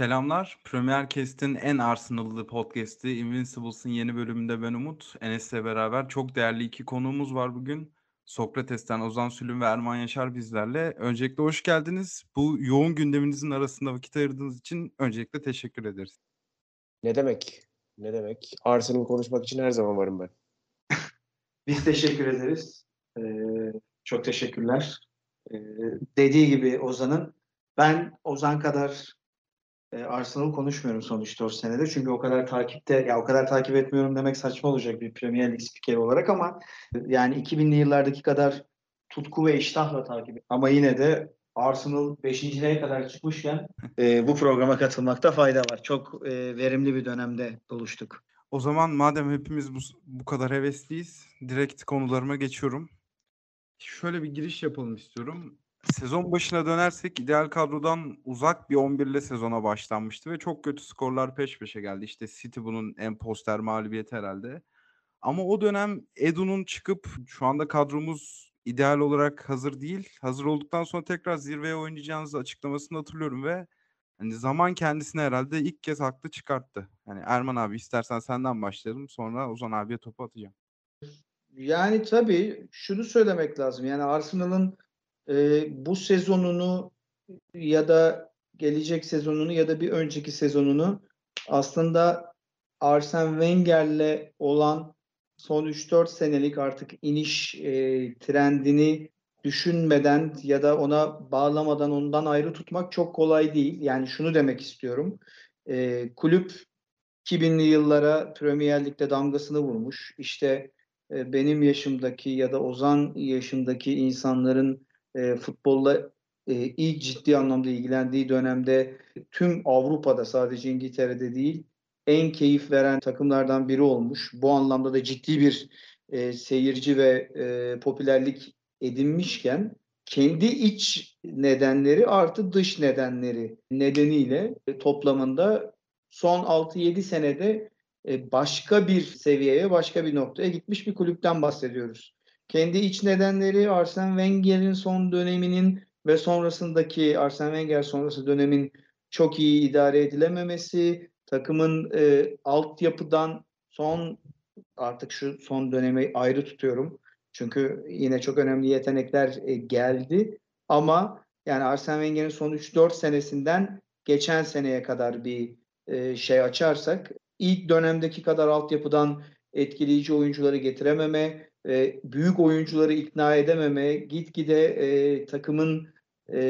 Selamlar. Premier Cast'in en Arsenal'lı podcast'i Invincibles'ın yeni bölümünde ben Umut. Enes'le beraber çok değerli iki konuğumuz var bugün. Sokrates'ten Ozan Sülün ve Erman Yaşar bizlerle. Öncelikle hoş geldiniz. Bu yoğun gündeminizin arasında vakit ayırdığınız için öncelikle teşekkür ederiz. Ne demek? Ne demek? Arsenal konuşmak için her zaman varım ben. Biz teşekkür ederiz. Ee, çok teşekkürler. Ee, dediği gibi Ozan'ın ben Ozan kadar e, Arsenal konuşmuyorum son 3-4 senede. Çünkü o kadar takipte ya o kadar takip etmiyorum demek saçma olacak bir Premier Lig spikeri olarak ama yani 2000'li yıllardaki kadar tutku ve iştahla takip et. Ama yine de Arsenal 5.liğe kadar çıkmışken e, bu programa katılmakta fayda var. Çok e, verimli bir dönemde buluştuk. O zaman madem hepimiz bu, bu kadar hevesliyiz, direkt konularıma geçiyorum. Şöyle bir giriş yapalım istiyorum. Sezon başına dönersek ideal kadrodan uzak bir 11 ile sezona başlanmıştı ve çok kötü skorlar peş peşe geldi. İşte City bunun en poster mağlubiyeti herhalde. Ama o dönem Edu'nun çıkıp şu anda kadromuz ideal olarak hazır değil. Hazır olduktan sonra tekrar zirveye oynayacağınızı açıklamasını hatırlıyorum ve hani zaman kendisine herhalde ilk kez haklı çıkarttı. Yani Erman abi istersen senden başlayalım sonra Ozan abiye topu atacağım. Yani tabii şunu söylemek lazım. Yani Arsenal'ın e, bu sezonunu ya da gelecek sezonunu ya da bir önceki sezonunu aslında Arsene Wenger'le olan son 3-4 senelik artık iniş e, trendini düşünmeden ya da ona bağlamadan ondan ayrı tutmak çok kolay değil. Yani şunu demek istiyorum. E, kulüp 2000'li yıllara Premier Lig'de damgasını vurmuş. İşte e, benim yaşımdaki ya da Ozan yaşındaki insanların e, futbolla e, ilk ciddi anlamda ilgilendiği dönemde tüm Avrupa'da sadece İngiltere'de değil en keyif veren takımlardan biri olmuş. Bu anlamda da ciddi bir e, seyirci ve e, popülerlik edinmişken kendi iç nedenleri artı dış nedenleri nedeniyle toplamında son 6-7 senede e, başka bir seviyeye, başka bir noktaya gitmiş bir kulüpten bahsediyoruz. Kendi iç nedenleri Arsene Wenger'in son döneminin ve sonrasındaki Arsene Wenger sonrası dönemin çok iyi idare edilememesi, takımın e, altyapıdan son artık şu son dönemi ayrı tutuyorum. Çünkü yine çok önemli yetenekler e, geldi. Ama yani Arsene Wenger'in son 3-4 senesinden geçen seneye kadar bir e, şey açarsak ilk dönemdeki kadar altyapıdan etkileyici oyuncuları getirememe, e, büyük oyuncuları ikna edememe, gitgide e, takımın e,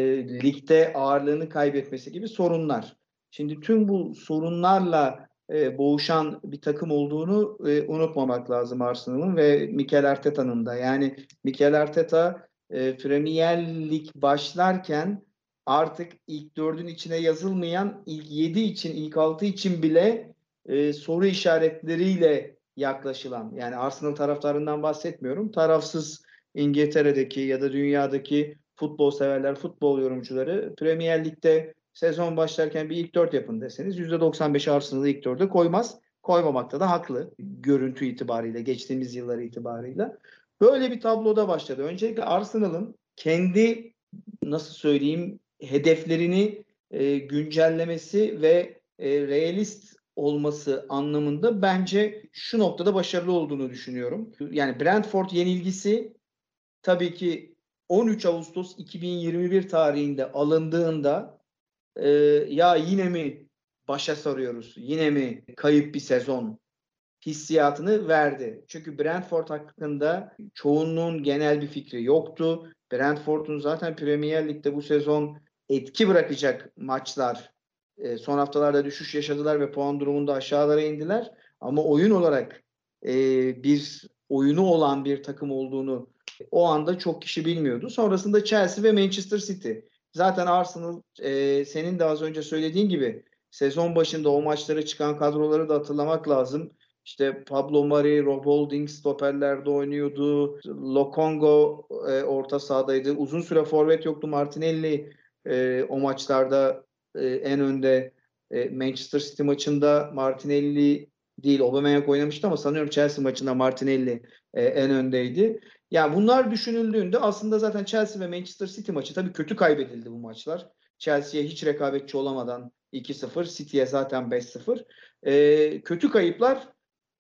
ligde ağırlığını kaybetmesi gibi sorunlar. Şimdi tüm bu sorunlarla e, boğuşan bir takım olduğunu e, unutmamak lazım Arsenal'ın ve Mikel Arteta'nın da. Yani Mikel Arteta e, Premier Lig başlarken artık ilk dördün içine yazılmayan ilk yedi için, ilk altı için bile e, soru işaretleriyle yaklaşılan yani Arsenal taraftarından bahsetmiyorum. Tarafsız İngiltere'deki ya da dünyadaki futbol severler, futbol yorumcuları Premier Lig'de sezon başlarken bir ilk dört yapın deseniz %95 Arsenal'ı ilk dörde koymaz. Koymamakta da haklı. Görüntü itibariyle, geçtiğimiz yılları itibarıyla. Böyle bir tabloda başladı. Öncelikle Arsenal'ın kendi nasıl söyleyeyim hedeflerini e, güncellemesi ve e, realist olması anlamında bence şu noktada başarılı olduğunu düşünüyorum. Yani Brentford yenilgisi tabii ki 13 Ağustos 2021 tarihinde alındığında e, ya yine mi başa sarıyoruz, yine mi kayıp bir sezon hissiyatını verdi. Çünkü Brentford hakkında çoğunluğun genel bir fikri yoktu. Brentford'un zaten Premier Lig'de bu sezon etki bırakacak maçlar e, son haftalarda düşüş yaşadılar ve puan durumunda aşağılara indiler. Ama oyun olarak e, bir oyunu olan bir takım olduğunu o anda çok kişi bilmiyordu. Sonrasında Chelsea ve Manchester City. Zaten Arsenal e, senin de az önce söylediğin gibi sezon başında o maçlara çıkan kadroları da hatırlamak lazım. İşte Pablo Mari, Rob Holding stoperlerde oynuyordu. Lokongo e, orta sahadaydı. Uzun süre forvet yoktu. Martinelli e, o maçlarda e, en önde e, Manchester City maçında Martinelli değil Aubameyang oynamıştı ama sanıyorum Chelsea maçında Martinelli e, en öndeydi. Yani bunlar düşünüldüğünde aslında zaten Chelsea ve Manchester City maçı tabii kötü kaybedildi bu maçlar. Chelsea'ye hiç rekabetçi olamadan 2-0. City'ye zaten 5-0. E, kötü kayıplar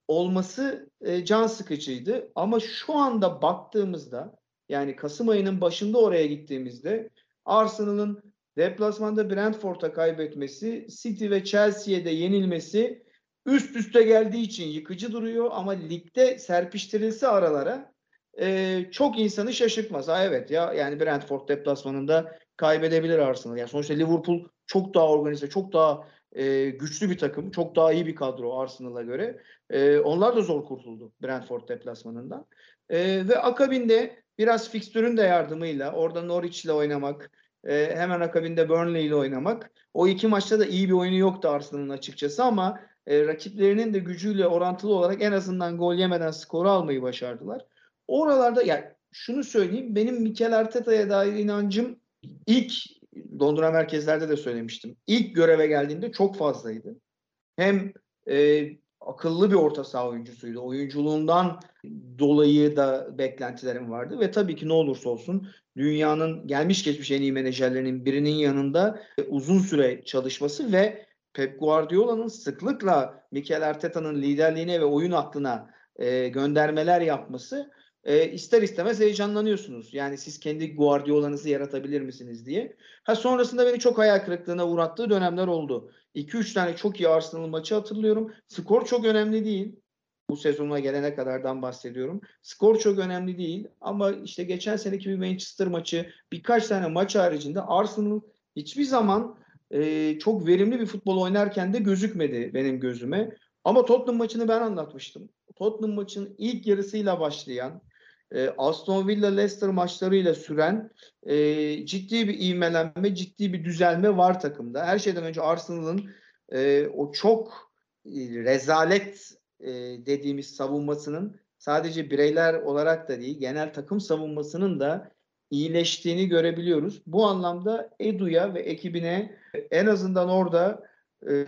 olması e, can sıkıcıydı. Ama şu anda baktığımızda yani Kasım ayının başında oraya gittiğimizde Arsenal'ın deplasmanda Brentford'a kaybetmesi, City ve Chelsea'ye de yenilmesi üst üste geldiği için yıkıcı duruyor ama ligde serpiştirilse aralara e, çok insanı şaşırtmaz. Ha evet ya yani Brentford deplasmanında kaybedebilir Arsenal. Yani sonuçta Liverpool çok daha organize, çok daha e, güçlü bir takım, çok daha iyi bir kadro Arsenal'a göre. E, onlar da zor kurtuldu Brentford deplasmanından. E, ve akabinde biraz fikstürün de yardımıyla orada Norwich ile oynamak, e, hemen akabinde Burnley ile oynamak. O iki maçta da iyi bir oyunu yoktu Arsenal'ın açıkçası ama e, rakiplerinin de gücüyle orantılı olarak en azından gol yemeden skoru almayı başardılar. Oralarda yani şunu söyleyeyim benim Mikel Arteta'ya dair inancım ilk Londra merkezlerde de söylemiştim. İlk göreve geldiğinde çok fazlaydı. Hem e, akıllı bir orta saha oyuncusuydu. Oyunculuğundan dolayı da beklentilerim vardı ve tabii ki ne olursa olsun dünyanın gelmiş geçmiş en iyi menajerlerinin birinin yanında uzun süre çalışması ve Pep Guardiola'nın sıklıkla Mikel Arteta'nın liderliğine ve oyun aklına e, göndermeler yapması e, ister istemez heyecanlanıyorsunuz. Yani siz kendi Guardiola'nızı yaratabilir misiniz diye. Ha sonrasında beni çok hayal kırıklığına uğrattığı dönemler oldu. 2-3 tane çok iyi Arsenal maçı hatırlıyorum. Skor çok önemli değil. Bu sezona gelene kadardan bahsediyorum. Skor çok önemli değil ama işte geçen seneki bir Manchester maçı birkaç tane maç haricinde Arsenal hiçbir zaman e, çok verimli bir futbol oynarken de gözükmedi benim gözüme. Ama Tottenham maçını ben anlatmıştım. Tottenham maçının ilk yarısıyla başlayan e, Aston Villa Leicester maçlarıyla süren e, ciddi bir ivmelenme, ciddi bir düzelme var takımda. Her şeyden önce Arsenal'ın e, o çok e, rezalet e, dediğimiz savunmasının sadece bireyler olarak da değil, genel takım savunmasının da iyileştiğini görebiliyoruz. Bu anlamda Edu'ya ve ekibine en azından orada e,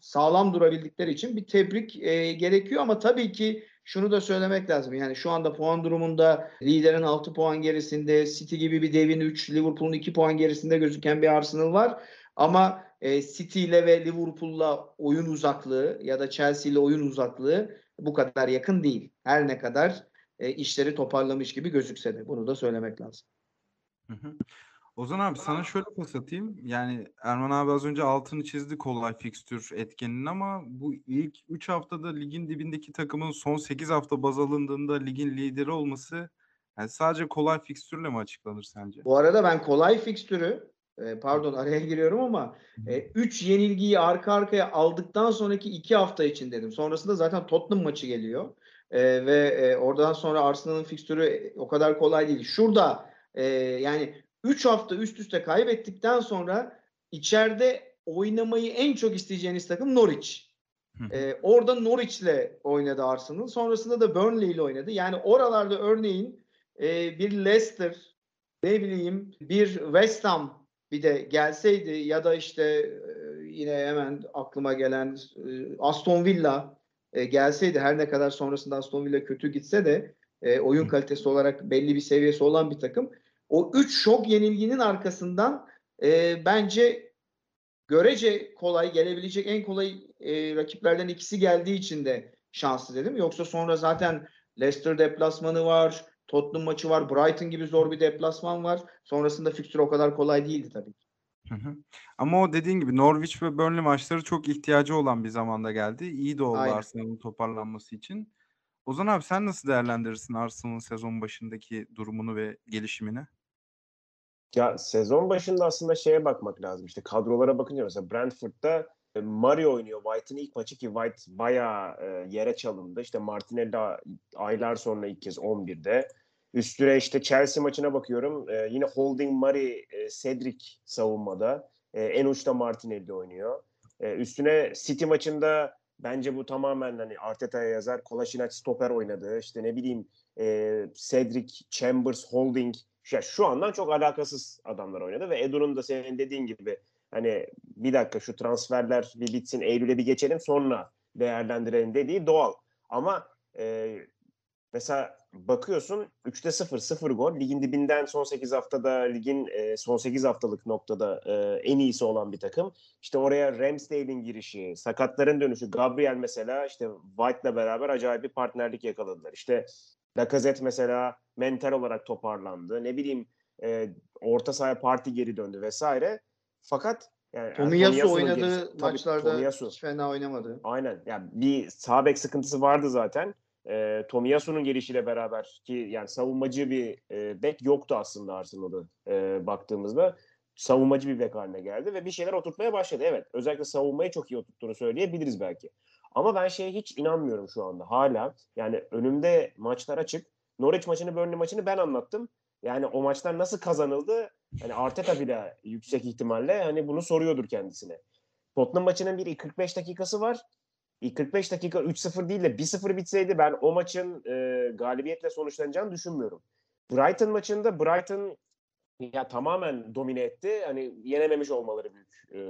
sağlam durabildikleri için bir tebrik e, gerekiyor ama tabii ki şunu da söylemek lazım. Yani şu anda puan durumunda liderin 6 puan gerisinde, City gibi bir devin 3, Liverpool'un 2 puan gerisinde gözüken bir Arsenal var. Ama e, City ile ve Liverpool'la oyun uzaklığı ya da Chelsea ile oyun uzaklığı bu kadar yakın değil. Her ne kadar e, işleri toparlamış gibi gözükse de bunu da söylemek lazım. Hı hı. Ozan abi sana şöyle pas atayım. Yani Erman abi az önce altını çizdi kolay fikstür etkeninin ama bu ilk 3 haftada ligin dibindeki takımın son 8 hafta baz alındığında ligin lideri olması yani sadece kolay fikstürle mi açıklanır sence? Bu arada ben kolay fikstürü e, pardon araya giriyorum ama 3 e, yenilgiyi arka arkaya aldıktan sonraki 2 hafta için dedim. Sonrasında zaten Tottenham maçı geliyor. E, ve oradan sonra Arsenal'ın fikstürü o kadar kolay değil. Şurada e, yani 3 hafta üst üste kaybettikten sonra içeride oynamayı en çok isteyeceğiniz takım Norwich. Ee, orada Norwich'le oynadı Arsenal. Sonrasında da Burnley ile oynadı. Yani oralarda örneğin e, bir Leicester, ne bileyim bir West Ham bir de gelseydi ya da işte e, yine hemen aklıma gelen e, Aston Villa e, gelseydi her ne kadar sonrasında Aston Villa kötü gitse de e, oyun kalitesi olarak belli bir seviyesi olan bir takım o üç şok yenilginin arkasından e, bence görece kolay gelebilecek en kolay e, rakiplerden ikisi geldiği için de şanslı dedim. Yoksa sonra zaten Leicester deplasmanı var, Tottenham maçı var, Brighton gibi zor bir deplasman var. Sonrasında fikstür o kadar kolay değildi tabii ki. Hı hı. Ama o dediğin gibi Norwich ve Burnley maçları çok ihtiyacı olan bir zamanda geldi. İyi de oldu Aynen. Arsenal'ın toparlanması için. Ozan abi sen nasıl değerlendirirsin Arsenal'ın sezon başındaki durumunu ve gelişimini? Ya sezon başında aslında şeye bakmak lazım. İşte kadrolara bakınca mesela Brentford'da e, Mario oynuyor. White'ın ilk maçı ki White bayağı e, yere çalındı. İşte Martinelli aylar sonra ilk kez 11'de. Üstüne işte Chelsea maçına bakıyorum. E, yine Holding, Murray, Cedric savunmada. En uçta Martinelli oynuyor. Üstüne City maçında bence bu tamamen hani Arteta'ya yazar. Kolasinac stoper oynadı. İşte ne bileyim Cedric, Chambers, Holding ya şu andan çok alakasız adamlar oynadı ve Edu'nun da senin dediğin gibi hani bir dakika şu transferler bir bitsin Eylül'e bir geçelim sonra değerlendirelim dediği doğal. Ama e, mesela bakıyorsun 3'te 0 0 gol. Ligin dibinden son 8 haftada ligin e, son 8 haftalık noktada e, en iyisi olan bir takım. İşte oraya Ramsdale'in girişi, sakatların dönüşü, Gabriel mesela işte White'la beraber acayip bir partnerlik yakaladılar. İşte Lacazette mesela mental olarak toparlandı. Ne bileyim e, orta sahaya parti geri döndü vesaire. Fakat yani Tomiyasu oynadığı gerisi- tabii maçlarda Tomiyasu. hiç fena oynamadı. Aynen. Yani bir sağ bek sıkıntısı vardı zaten. E, Tomiyasu'nun gelişiyle beraber ki yani savunmacı bir e, bek yoktu aslında Arsenal'da e, baktığımızda. Savunmacı bir bek haline geldi ve bir şeyler oturtmaya başladı. Evet. Özellikle savunmayı çok iyi oturttuğunu söyleyebiliriz belki. Ama ben şeye hiç inanmıyorum şu anda. Hala yani önümde maçlar açık. Norwich maçını, Burnley maçını ben anlattım. Yani o maçlar nasıl kazanıldı? Hani Arteta bile yüksek ihtimalle hani bunu soruyordur kendisine. Tottenham maçının bir 45 dakikası var. İlk 45 dakika 3-0 değil de 1-0 bitseydi ben o maçın e, galibiyetle sonuçlanacağını düşünmüyorum. Brighton maçında Brighton ya tamamen domine etti. Hani yenememiş olmaları büyük e,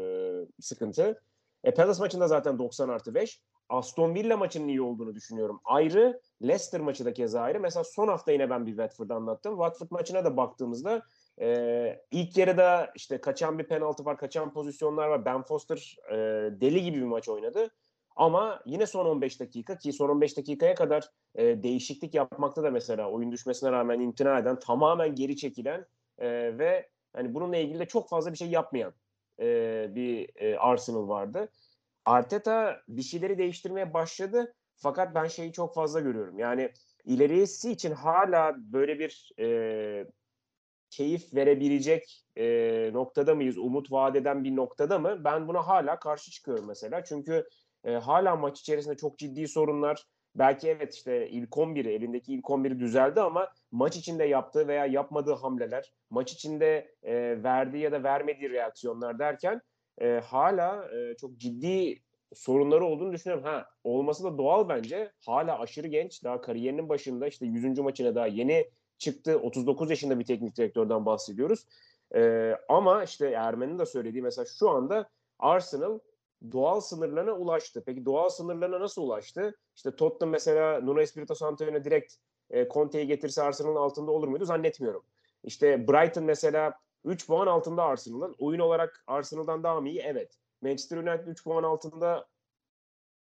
sıkıntı. E, Palace maçında zaten 90 artı 5. Aston Villa maçının iyi olduğunu düşünüyorum. Ayrı Leicester maçı da keza ayrı. Mesela son hafta yine ben bir Watford anlattım. Watford maçına da baktığımızda e, ilk yarıda işte kaçan bir penaltı var, kaçan pozisyonlar var. Ben Foster e, deli gibi bir maç oynadı. Ama yine son 15 dakika ki son 15 dakikaya kadar e, değişiklik yapmakta da mesela oyun düşmesine rağmen imtina eden, tamamen geri çekilen e, ve hani bununla ilgili de çok fazla bir şey yapmayan e, bir e, Arsenal vardı. Arteta bir şeyleri değiştirmeye başladı fakat ben şeyi çok fazla görüyorum. Yani ilerisi için hala böyle bir e, keyif verebilecek e, noktada mıyız? Umut vaat eden bir noktada mı? Ben buna hala karşı çıkıyorum mesela. Çünkü e, hala maç içerisinde çok ciddi sorunlar. Belki evet işte ilk 11'i, elindeki ilk 11'i düzeldi ama maç içinde yaptığı veya yapmadığı hamleler, maç içinde e, verdiği ya da vermediği reaksiyonlar derken e, hala e, çok ciddi sorunları olduğunu düşünüyorum. Ha olması da doğal bence. Hala aşırı genç. Daha kariyerinin başında işte 100. maçına daha yeni çıktı. 39 yaşında bir teknik direktörden bahsediyoruz. Ee, ama işte Ermen'in de söylediği mesela şu anda Arsenal doğal sınırlarına ulaştı. Peki doğal sınırlarına nasıl ulaştı? İşte Tottenham mesela Nuno Espirito Santo'ya direkt e, Conte'yi getirse Arsenal'ın altında olur muydu? Zannetmiyorum. İşte Brighton mesela 3 puan altında Arsenal'ın. Oyun olarak Arsenal'dan daha mı iyi? Evet. Manchester United 3 puan altında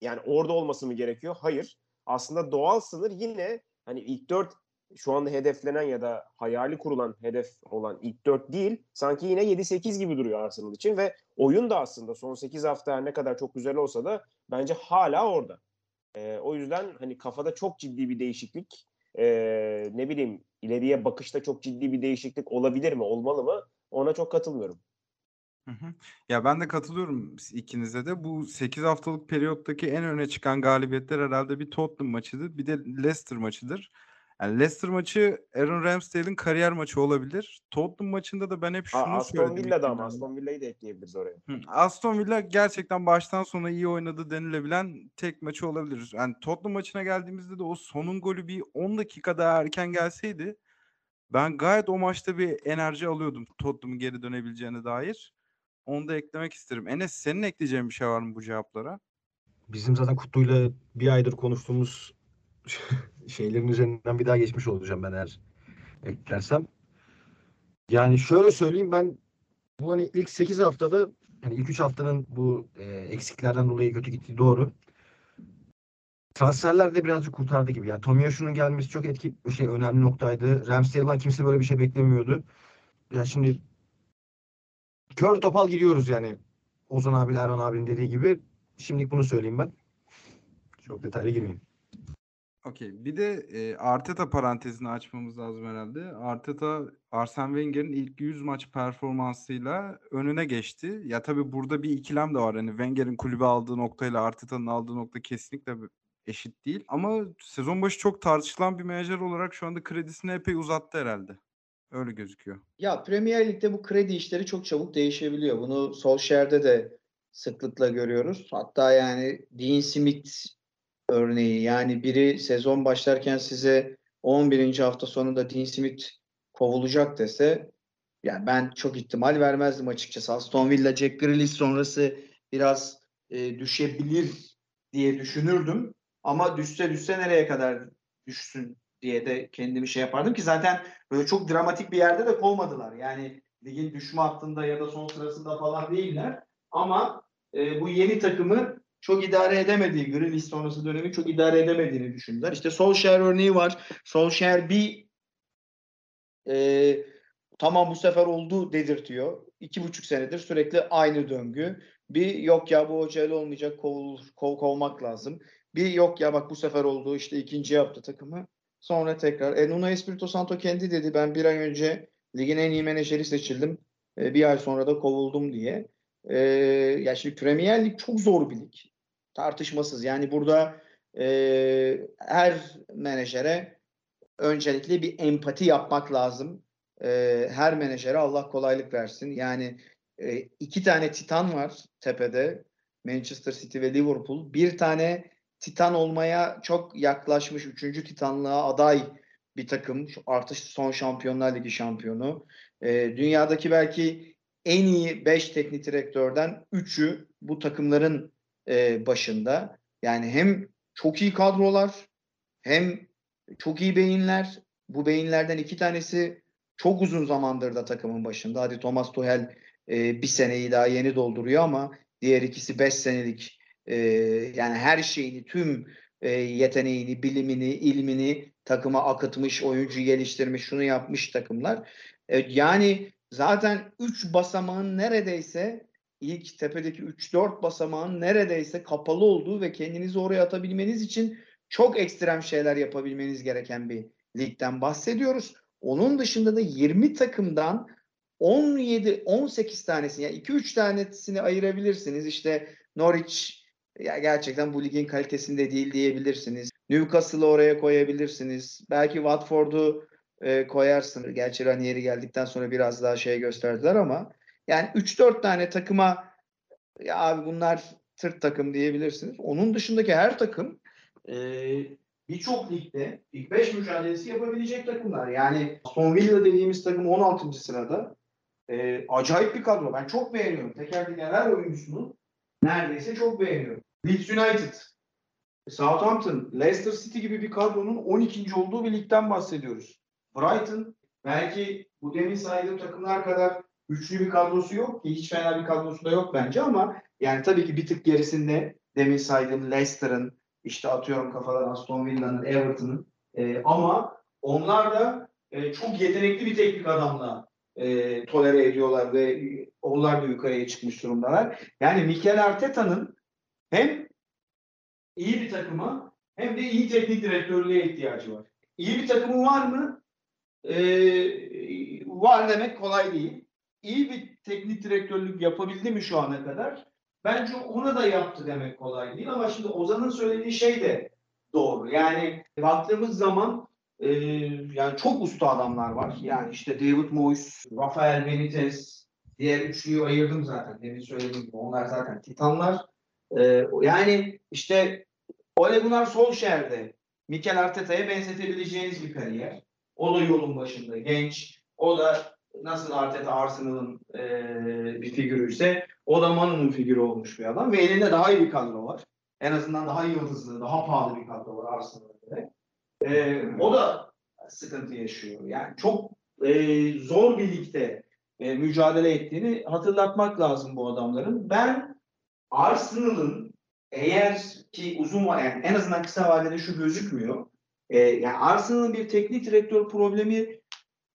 yani orada olması mı gerekiyor? Hayır. Aslında doğal sınır yine hani ilk 4 şu anda hedeflenen ya da hayali kurulan hedef olan ilk 4 değil. Sanki yine 7-8 gibi duruyor Arsenal için ve oyun da aslında son 8 hafta ne kadar çok güzel olsa da bence hala orada. Ee, o yüzden hani kafada çok ciddi bir değişiklik ee, ne bileyim ileriye bakışta çok ciddi bir değişiklik olabilir mi olmalı mı ona çok katılmıyorum. Ya ben de katılıyorum ikinize de. Bu 8 haftalık periyottaki en öne çıkan galibiyetler herhalde bir Tottenham maçıdır, bir de Leicester maçıdır. Yani Leicester maçı Aaron Ramsdale'in kariyer maçı olabilir. Tottenham maçında da ben hep şunu Aa, Aston söyledim. Villa'da ama Aston Villa'yı da ekleyebiliriz oraya. Hı, Aston Villa gerçekten baştan sona iyi oynadı denilebilen tek maçı olabilir. Yani Tottenham maçına geldiğimizde de o sonun golü bir 10 dakika daha erken gelseydi ben gayet o maçta bir enerji alıyordum Tottenham'ın geri dönebileceğine dair. Onu da eklemek isterim. Enes senin ekleyeceğin bir şey var mı bu cevaplara? Bizim zaten Kutlu'yla bir aydır konuştuğumuz şeylerin üzerinden bir daha geçmiş olacağım ben eğer eklersem. Yani şöyle söyleyeyim ben bu hani ilk 8 haftada yani ilk 3 haftanın bu e, eksiklerden dolayı kötü gittiği doğru. Transferler de birazcık kurtardı gibi. Yani Tomiyasu'nun gelmesi çok etki şey önemli noktaydı. Ramsdale'dan kimse böyle bir şey beklemiyordu. Ya şimdi kör topal gidiyoruz yani. Ozan abiyle Erhan abinin dediği gibi. Şimdilik bunu söyleyeyim ben. Çok detaylı girmeyeyim. Okey. Bir de e, Arteta parantezini açmamız lazım herhalde. Arteta Arsene Wenger'in ilk 100 maç performansıyla önüne geçti. Ya tabii burada bir ikilem de var. Hani Wenger'in kulübe aldığı noktayla Arteta'nın aldığı nokta kesinlikle eşit değil. Ama sezon başı çok tartışılan bir menajer olarak şu anda kredisini epey uzattı herhalde. Öyle gözüküyor. Ya Premier Lig'de bu kredi işleri çok çabuk değişebiliyor. Bunu Solskjaer'de de sıklıkla görüyoruz. Hatta yani Dean Smith örneği yani biri sezon başlarken size 11. hafta sonunda Dean Smith kovulacak dese yani ben çok ihtimal vermezdim açıkçası. Aston Villa Jack Grealish sonrası biraz e, düşebilir diye düşünürdüm. Ama düşse düşse nereye kadar düşsün diye de kendimi şey yapardım ki zaten böyle çok dramatik bir yerde de kovmadılar. Yani ligin düşme hattında ya da son sırasında falan değiller. Ama e, bu yeni takımı çok idare edemediği, Grealish sonrası dönemi çok idare edemediğini düşündüler. İşte Solskjaer örneği var. Solskjaer bir e, tamam bu sefer oldu dedirtiyor. İki buçuk senedir sürekli aynı döngü. Bir yok ya bu hocayla olmayacak kovul, kov, kovmak lazım. Bir yok ya bak bu sefer oldu işte ikinci yaptı takımı. Sonra tekrar. E, Nuno Espirito Santo kendi dedi ben bir ay önce ligin en iyi menajeri seçildim. E, bir ay sonra da kovuldum diye. E, ya şimdi Premier Lig çok zor bir lig. Tartışmasız. Yani burada e, her menajere öncelikle bir empati yapmak lazım. E, her menajere Allah kolaylık versin. Yani e, iki tane titan var tepede. Manchester City ve Liverpool. Bir tane titan olmaya çok yaklaşmış. Üçüncü titanlığa aday bir takım. Şu Artış son Şampiyonlar Ligi şampiyonu. E, dünyadaki belki en iyi 5 teknik direktörden 3'ü bu takımların e, başında. Yani hem çok iyi kadrolar hem çok iyi beyinler. Bu beyinlerden iki tanesi çok uzun zamandır da takımın başında. Hadi Thomas Tuchel e, bir seneyi daha yeni dolduruyor ama diğer ikisi 5 senelik e, yani her şeyini, tüm e, yeteneğini, bilimini, ilmini takıma akıtmış, oyuncu geliştirmiş, şunu yapmış takımlar. E, yani zaten 3 basamağın neredeyse ilk tepedeki 3-4 basamağın neredeyse kapalı olduğu ve kendinizi oraya atabilmeniz için çok ekstrem şeyler yapabilmeniz gereken bir ligden bahsediyoruz. Onun dışında da 20 takımdan 17-18 tanesini yani 2-3 tanesini ayırabilirsiniz. İşte Norwich ya gerçekten bu ligin kalitesinde değil diyebilirsiniz. Newcastle'ı oraya koyabilirsiniz. Belki Watford'u e, koyarsınız. Gerçi Ranieri geldikten sonra biraz daha şey gösterdiler ama yani 3-4 tane takıma ya abi bunlar tırt takım diyebilirsiniz. Onun dışındaki her takım e, birçok ligde ilk 5 mücadelesi yapabilecek takımlar. Yani Aston Villa dediğimiz takım 16. sırada. E, acayip bir kadro. Ben çok beğeniyorum. Teker her oyuncusunu neredeyse çok beğeniyorum. Leeds United, Southampton, Leicester City gibi bir kadronun 12. olduğu bir ligden bahsediyoruz. Brighton belki bu demin saydığım takımlar kadar güçlü bir kadrosu yok ki hiç fena bir kadrosu da yok bence ama yani tabii ki bir tık gerisinde demin saydığım Leicester'ın işte atıyorum kafadan Aston Villa'nın, Everton'ın e, ama onlar da e, çok yetenekli bir teknik adamla e, tolere ediyorlar ve onlar da yukarıya çıkmış durumdalar. Yani Mikel Arteta'nın hem iyi bir takıma hem de iyi teknik direktörlüğe ihtiyacı var. İyi bir takımı var mı? Ee, var demek kolay değil. İyi bir teknik direktörlük yapabildi mi şu ana kadar? Bence ona da yaptı demek kolay değil ama şimdi Ozan'ın söylediği şey de doğru. Yani baktığımız zaman e, yani çok usta adamlar var. Yani işte David Moyes, Rafael Benitez, diğer üçlüyü ayırdım zaten. Demin söylediğim gibi onlar zaten titanlar. E, yani işte Ole Gunnar Solskjaer'de Mikel Arteta'ya benzetebileceğiniz bir kariyer. O da yolun başında genç. O da nasıl Arteta Arsenal'ın e, bir figürüyse o da Manu'nun figürü olmuş bir adam ve elinde daha iyi bir kadro var. En azından daha yıldızlı, daha pahalı bir kadro var Arsenal'a göre. E, o da sıkıntı yaşıyor. Yani çok e, zor bir ligde e, mücadele ettiğini hatırlatmak lazım bu adamların. Ben Arsenal'ın eğer ki uzun var yani en azından kısa vadede şu gözükmüyor. E, yani Arsenal'ın bir teknik direktör problemi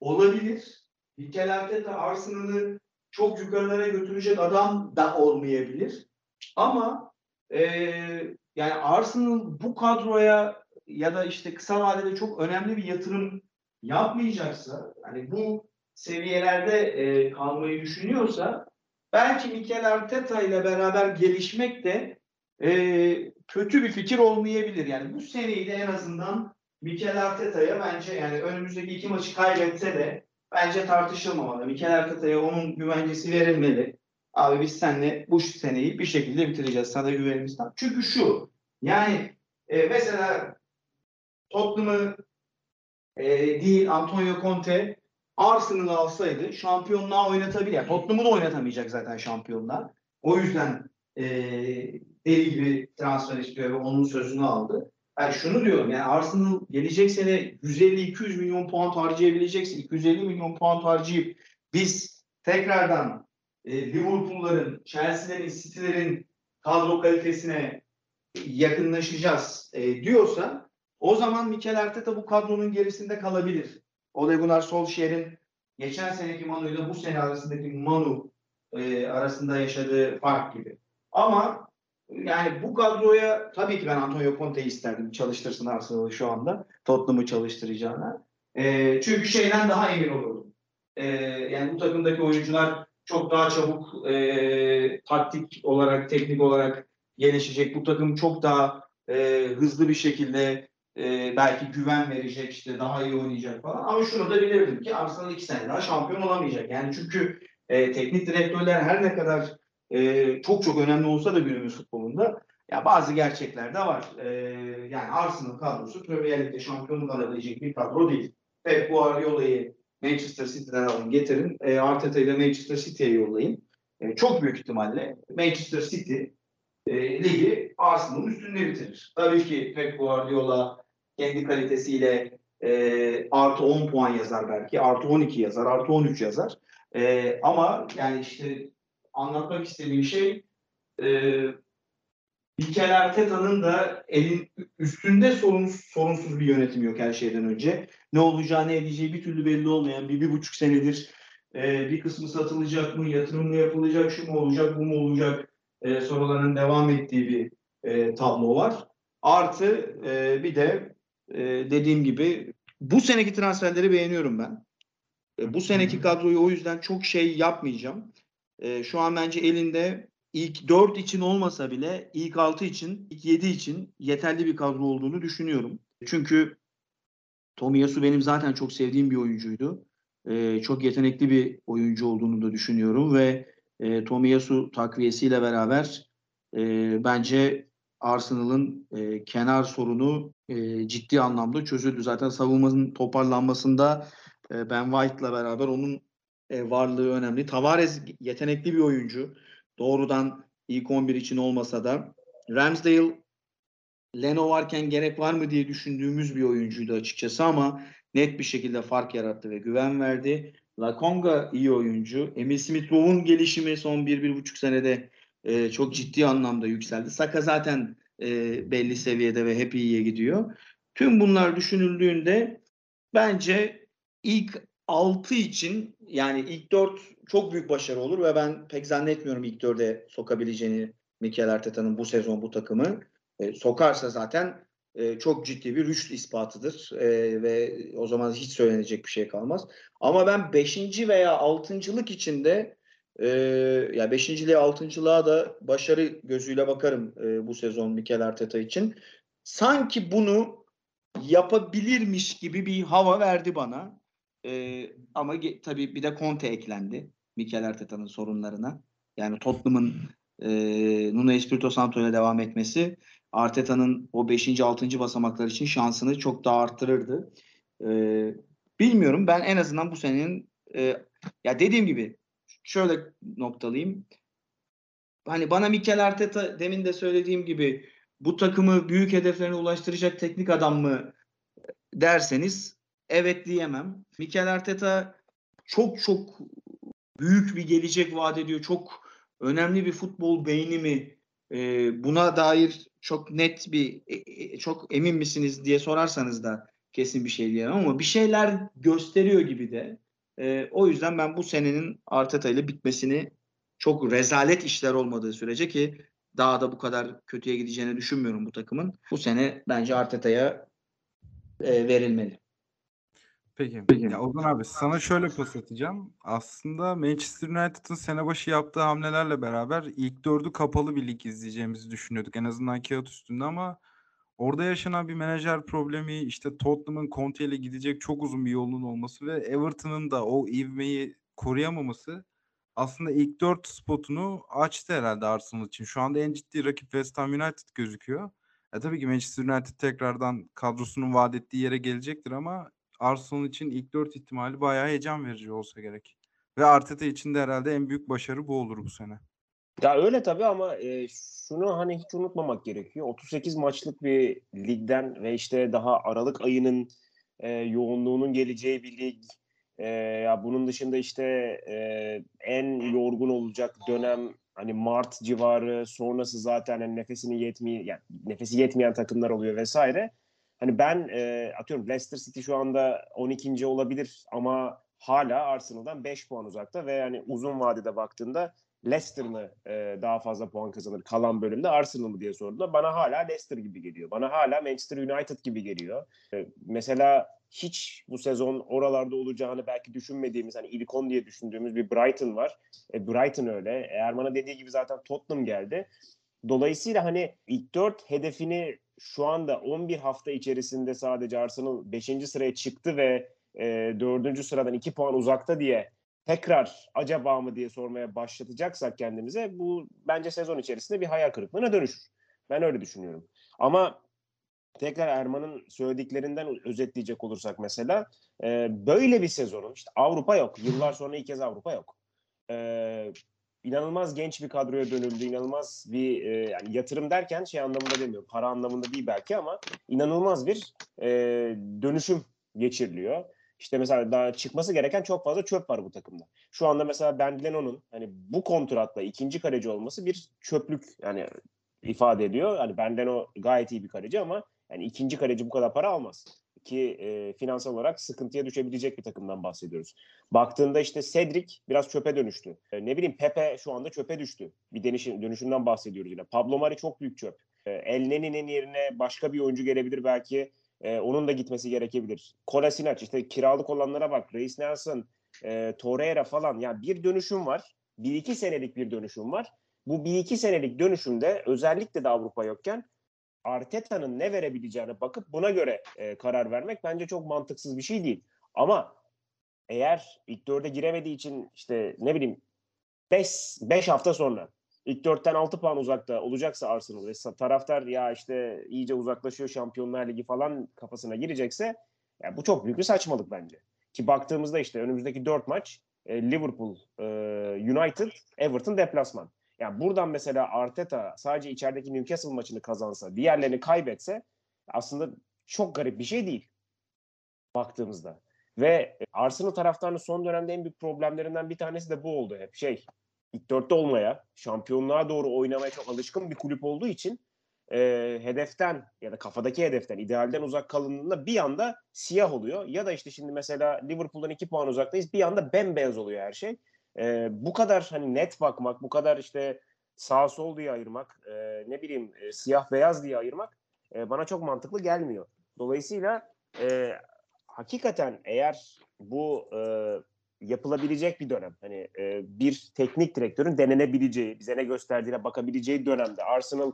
olabilir. Mikel Arteta Arsenal'ı çok yukarılara götürecek adam da olmayabilir. Ama e, yani Arsenal bu kadroya ya da işte kısa vadede çok önemli bir yatırım yapmayacaksa, hani bu seviyelerde e, kalmayı düşünüyorsa belki Mikel Arteta ile beraber gelişmek de e, kötü bir fikir olmayabilir. Yani bu seneyi de en azından Mikel Arteta'ya bence yani önümüzdeki iki maçı kaybetse de bence tartışılmamalı. Mikel Arteta'ya onun güvencesi verilmeli. Abi biz seninle bu seneyi bir şekilde bitireceğiz. Sana güvenimiz tam. Çünkü şu yani e, mesela Tottenham'ı e, değil Antonio Conte Arsenal'ı alsaydı şampiyonluğa oynatabilir. Tottenham'ı da oynatamayacak zaten şampiyonluğa. O yüzden e, deli gibi transfer istiyor ve onun sözünü aldı. Yani şunu diyorum yani Arsenal gelecek sene 150-200 milyon puan harcayabilecekse 250 milyon puan harcayıp biz tekrardan e, Liverpool'ların, Chelsea'lerin, City'lerin kadro kalitesine yakınlaşacağız e, diyorsa o zaman Mikel Arteta bu kadronun gerisinde kalabilir. Ole Gunnar Solskjaer'in geçen seneki Manu ile bu sene arasındaki Manu e, arasında yaşadığı fark gibi. Ama yani bu kadroya tabii ki ben Antonio Conte'yi isterdim çalıştırsın Arsenal'ı şu anda. Tottenham'ı çalıştıracağına. E, çünkü şeyden daha emin olurdum. E, yani bu takımdaki oyuncular çok daha çabuk e, taktik olarak, teknik olarak gelişecek. Bu takım çok daha e, hızlı bir şekilde e, belki güven verecek, işte daha iyi oynayacak falan. Ama şunu da bilirdim ki Arsenal iki sene daha şampiyon olamayacak. Yani çünkü e, teknik direktörler her ne kadar e, çok çok önemli olsa da günümüz futbolunda ya bazı gerçekler de var. E, yani Arsenal kadrosu Premier Lig'de şampiyonluk alabilecek bir kadro değil. Pep Guardiola'yı Manchester City'den alın getirin. E, Arteta'yı da Manchester City'ye yollayın. E, çok büyük ihtimalle Manchester City e, ligi Arsenal'ın üstünde bitirir. Tabii ki Pep Guardiola kendi kalitesiyle e, artı 10 puan yazar belki. Artı 12 yazar, artı 13 yazar. E, ama yani işte anlatmak istediğim şey e, Mikel Arteta'nın da elin üstünde sorunsuz, sorunsuz bir yönetim yok her şeyden önce. Ne olacağı ne edeceği bir türlü belli olmayan bir, bir buçuk senedir e, bir kısmı satılacak mı, yatırım mı yapılacak, şu mu olacak, bu mu olacak e, soruların devam ettiği bir e, tablo var. Artı e, bir de e, dediğim gibi bu seneki transferleri beğeniyorum ben. E, bu seneki kadroyu o yüzden çok şey yapmayacağım. E, şu an bence elinde ilk 4 için olmasa bile ilk 6 için, ilk 7 için yeterli bir kadro olduğunu düşünüyorum. Çünkü Tomiyasu benim zaten çok sevdiğim bir oyuncuydu. E, çok yetenekli bir oyuncu olduğunu da düşünüyorum ve e, Tomiyasu takviyesiyle beraber e, bence Arsenal'ın e, kenar sorunu e, ciddi anlamda çözüldü. Zaten savunmanın toparlanmasında e, Ben White'la beraber onun e, varlığı önemli. Tavares yetenekli bir oyuncu. Doğrudan ilk 11 için olmasa da Ramsdale Leno varken gerek var mı diye düşündüğümüz bir oyuncuydu açıkçası ama net bir şekilde fark yarattı ve güven verdi. Lakonga iyi oyuncu. Emil Smith-Rowe'un gelişimi son 1-1,5 senede e, çok ciddi anlamda yükseldi. Saka zaten e, belli seviyede ve hep iyiye gidiyor. Tüm bunlar düşünüldüğünde bence ilk 6 için yani ilk 4 çok büyük başarı olur ve ben pek zannetmiyorum ilk 4'e sokabileceğini Mikel Arteta'nın bu sezon bu takımı. E, sokarsa zaten e, çok ciddi bir rüşt ispatıdır e, ve o zaman hiç söylenecek bir şey kalmaz. Ama ben 5. veya 6.lık içinde e, ya 5. ile 6.lığa da başarı gözüyle bakarım e, bu sezon Mikel Arteta için. Sanki bunu yapabilirmiş gibi bir hava verdi bana. E, ama tabii bir de Conte eklendi Mikel Arteta'nın sorunlarına. Yani Tottenham'ın e, Nuno Espirito Santo ile devam etmesi Arteta'nın o 5. 6. basamaklar için şansını çok daha arttırırdı. E, bilmiyorum ben en azından bu senenin e, ya dediğim gibi şöyle noktalayayım. Hani bana Mikel Arteta demin de söylediğim gibi bu takımı büyük hedeflerine ulaştıracak teknik adam mı derseniz evet diyemem. Mikel Arteta çok çok büyük bir gelecek vaat ediyor. Çok önemli bir futbol beyni mi? Ee, buna dair çok net bir e, e, çok emin misiniz diye sorarsanız da kesin bir şey diyemem ama bir şeyler gösteriyor gibi de. Ee, o yüzden ben bu senenin Arteta ile bitmesini çok rezalet işler olmadığı sürece ki daha da bu kadar kötüye gideceğini düşünmüyorum bu takımın. Bu sene bence Arteta'ya e, verilmeli. Peki. Peki. Ya Ozan abi sana şöyle pas atacağım. Aslında Manchester United'ın sene başı yaptığı hamlelerle beraber ilk dördü kapalı bir lig izleyeceğimizi düşünüyorduk. En azından kağıt üstünde ama orada yaşanan bir menajer problemi, işte Tottenham'ın Conte ile gidecek çok uzun bir yolunun olması ve Everton'ın da o ivmeyi koruyamaması aslında ilk dört spotunu açtı herhalde Arsenal için. Şu anda en ciddi rakip West Ham United gözüküyor. E tabii ki Manchester United tekrardan kadrosunun vaat ettiği yere gelecektir ama Arsenal için ilk dört ihtimali bayağı heyecan verici olsa gerek. Ve Arteta için de herhalde en büyük başarı bu olur bu sene. Ya öyle tabii ama e, şunu hani hiç unutmamak gerekiyor. 38 maçlık bir ligden ve işte daha Aralık ayının e, yoğunluğunun geleceği bir lig. E, ya bunun dışında işte e, en yorgun olacak dönem hani Mart civarı sonrası zaten hani nefesini yetmeyen yani nefesi yetmeyen takımlar oluyor vesaire. Hani ben e, atıyorum Leicester City şu anda 12. olabilir ama hala Arsenal'dan 5 puan uzakta ve yani uzun vadede baktığında Leicester mı e, daha fazla puan kazanır kalan bölümde Arsenal mı diye sorduğunda bana hala Leicester gibi geliyor. Bana hala Manchester United gibi geliyor. E, mesela hiç bu sezon oralarda olacağını belki düşünmediğimiz hani ilk 10 diye düşündüğümüz bir Brighton var. E, Brighton öyle. Erman'a dediği gibi zaten Tottenham geldi. Dolayısıyla hani ilk 4 hedefini şu anda 11 hafta içerisinde sadece Arsenal 5. sıraya çıktı ve e, 4. sıradan 2 puan uzakta diye tekrar acaba mı diye sormaya başlatacaksak kendimize bu bence sezon içerisinde bir hayal kırıklığına dönüşür. Ben öyle düşünüyorum. Ama tekrar Erman'ın söylediklerinden özetleyecek olursak mesela e, böyle bir sezonun işte Avrupa yok. Yıllar sonra ilk kez Avrupa yok. E, inanılmaz genç bir kadroya dönüldü. inanılmaz bir e, yani yatırım derken şey anlamında demiyorum. Para anlamında değil belki ama inanılmaz bir e, dönüşüm geçiriliyor. İşte mesela daha çıkması gereken çok fazla çöp var bu takımda. Şu anda mesela Ben Leno'nun hani bu kontratla ikinci kaleci olması bir çöplük yani ifade ediyor. Hani Ben Leno gayet iyi bir kaleci ama yani ikinci kaleci bu kadar para almaz. Ki e, finansal olarak sıkıntıya düşebilecek bir takımdan bahsediyoruz. Baktığında işte Cedric biraz çöpe dönüştü. E, ne bileyim Pepe şu anda çöpe düştü. Bir dönüşüm, dönüşümden bahsediyoruz yine. Pablo Mari çok büyük çöp. E, El Neni'nin yerine başka bir oyuncu gelebilir belki. E, onun da gitmesi gerekebilir. Kolasinac işte kiralık olanlara bak. Reis Nelson, e, Torreira falan. Yani bir dönüşüm var. Bir iki senelik bir dönüşüm var. Bu bir iki senelik dönüşümde özellikle de Avrupa yokken Arteta'nın ne verebileceğine bakıp buna göre e, karar vermek bence çok mantıksız bir şey değil. Ama eğer ilk dörde giremediği için işte ne bileyim 5 hafta sonra ilk dörtten 6 puan uzakta olacaksa Arsenal ve taraftar ya işte iyice uzaklaşıyor Şampiyonlar Ligi falan kafasına girecekse ya bu çok büyük bir saçmalık bence. Ki baktığımızda işte önümüzdeki 4 maç e, Liverpool, e, United, Everton deplasman. Yani buradan mesela Arteta sadece içerideki Newcastle maçını kazansa, diğerlerini kaybetse aslında çok garip bir şey değil baktığımızda. Ve Arsenal taraftarının son dönemde en büyük problemlerinden bir tanesi de bu oldu hep. Şey, ilk dörtte olmaya, şampiyonluğa doğru oynamaya çok alışkın bir kulüp olduğu için e, hedeften ya da kafadaki hedeften, idealden uzak kalındığında bir anda siyah oluyor. Ya da işte şimdi mesela Liverpool'dan iki puan uzaktayız. Bir anda bembeyaz oluyor her şey. E, bu kadar hani net bakmak, bu kadar işte sağ sol diye ayırmak, e, ne bileyim e, siyah beyaz diye ayırmak e, bana çok mantıklı gelmiyor. Dolayısıyla e, hakikaten eğer bu e, yapılabilecek bir dönem. Hani e, bir teknik direktörün denenebileceği, bize ne gösterdiğine bakabileceği dönemde Arsenal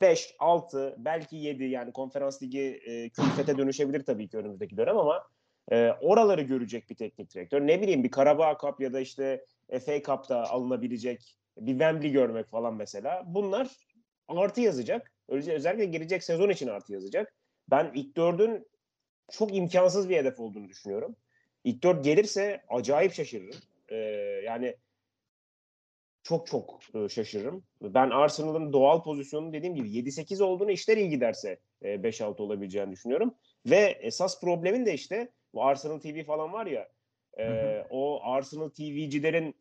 5, 6, belki 7 yani konferans ligi e, külfete dönüşebilir tabii ki önümüzdeki dönem ama e, oraları görecek bir teknik direktör. Ne bileyim bir Karabağ Cup ya da işte FA Cup'ta alınabilecek bir Wembley görmek falan mesela. Bunlar artı yazacak. Özellikle gelecek sezon için artı yazacak. Ben ilk dördün çok imkansız bir hedef olduğunu düşünüyorum. İlk dört gelirse acayip şaşırırım. Ee, yani çok çok e, şaşırırım. Ben Arsenal'ın doğal pozisyonu dediğim gibi 7-8 olduğunu işler iyi giderse e, 5-6 olabileceğini düşünüyorum. Ve esas problemin de işte bu Arsenal TV falan var ya e, o Arsenal TV'cilerin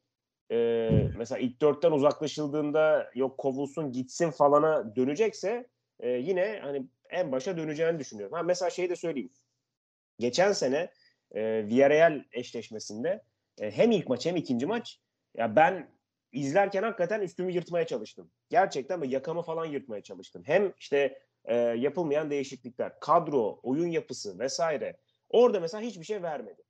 e, mesela ilk dörtten uzaklaşıldığında yok kovulsun gitsin falana dönecekse e, yine hani en başa döneceğini düşünüyorum. Ha, mesela şeyi de söyleyeyim. Geçen sene e, Villarreal eşleşmesinde e, hem ilk maç hem ikinci maç ya ben izlerken hakikaten üstümü yırtmaya çalıştım. Gerçekten ve yakamı falan yırtmaya çalıştım. Hem işte e, yapılmayan değişiklikler, kadro, oyun yapısı vesaire. Orada mesela hiçbir şey vermedi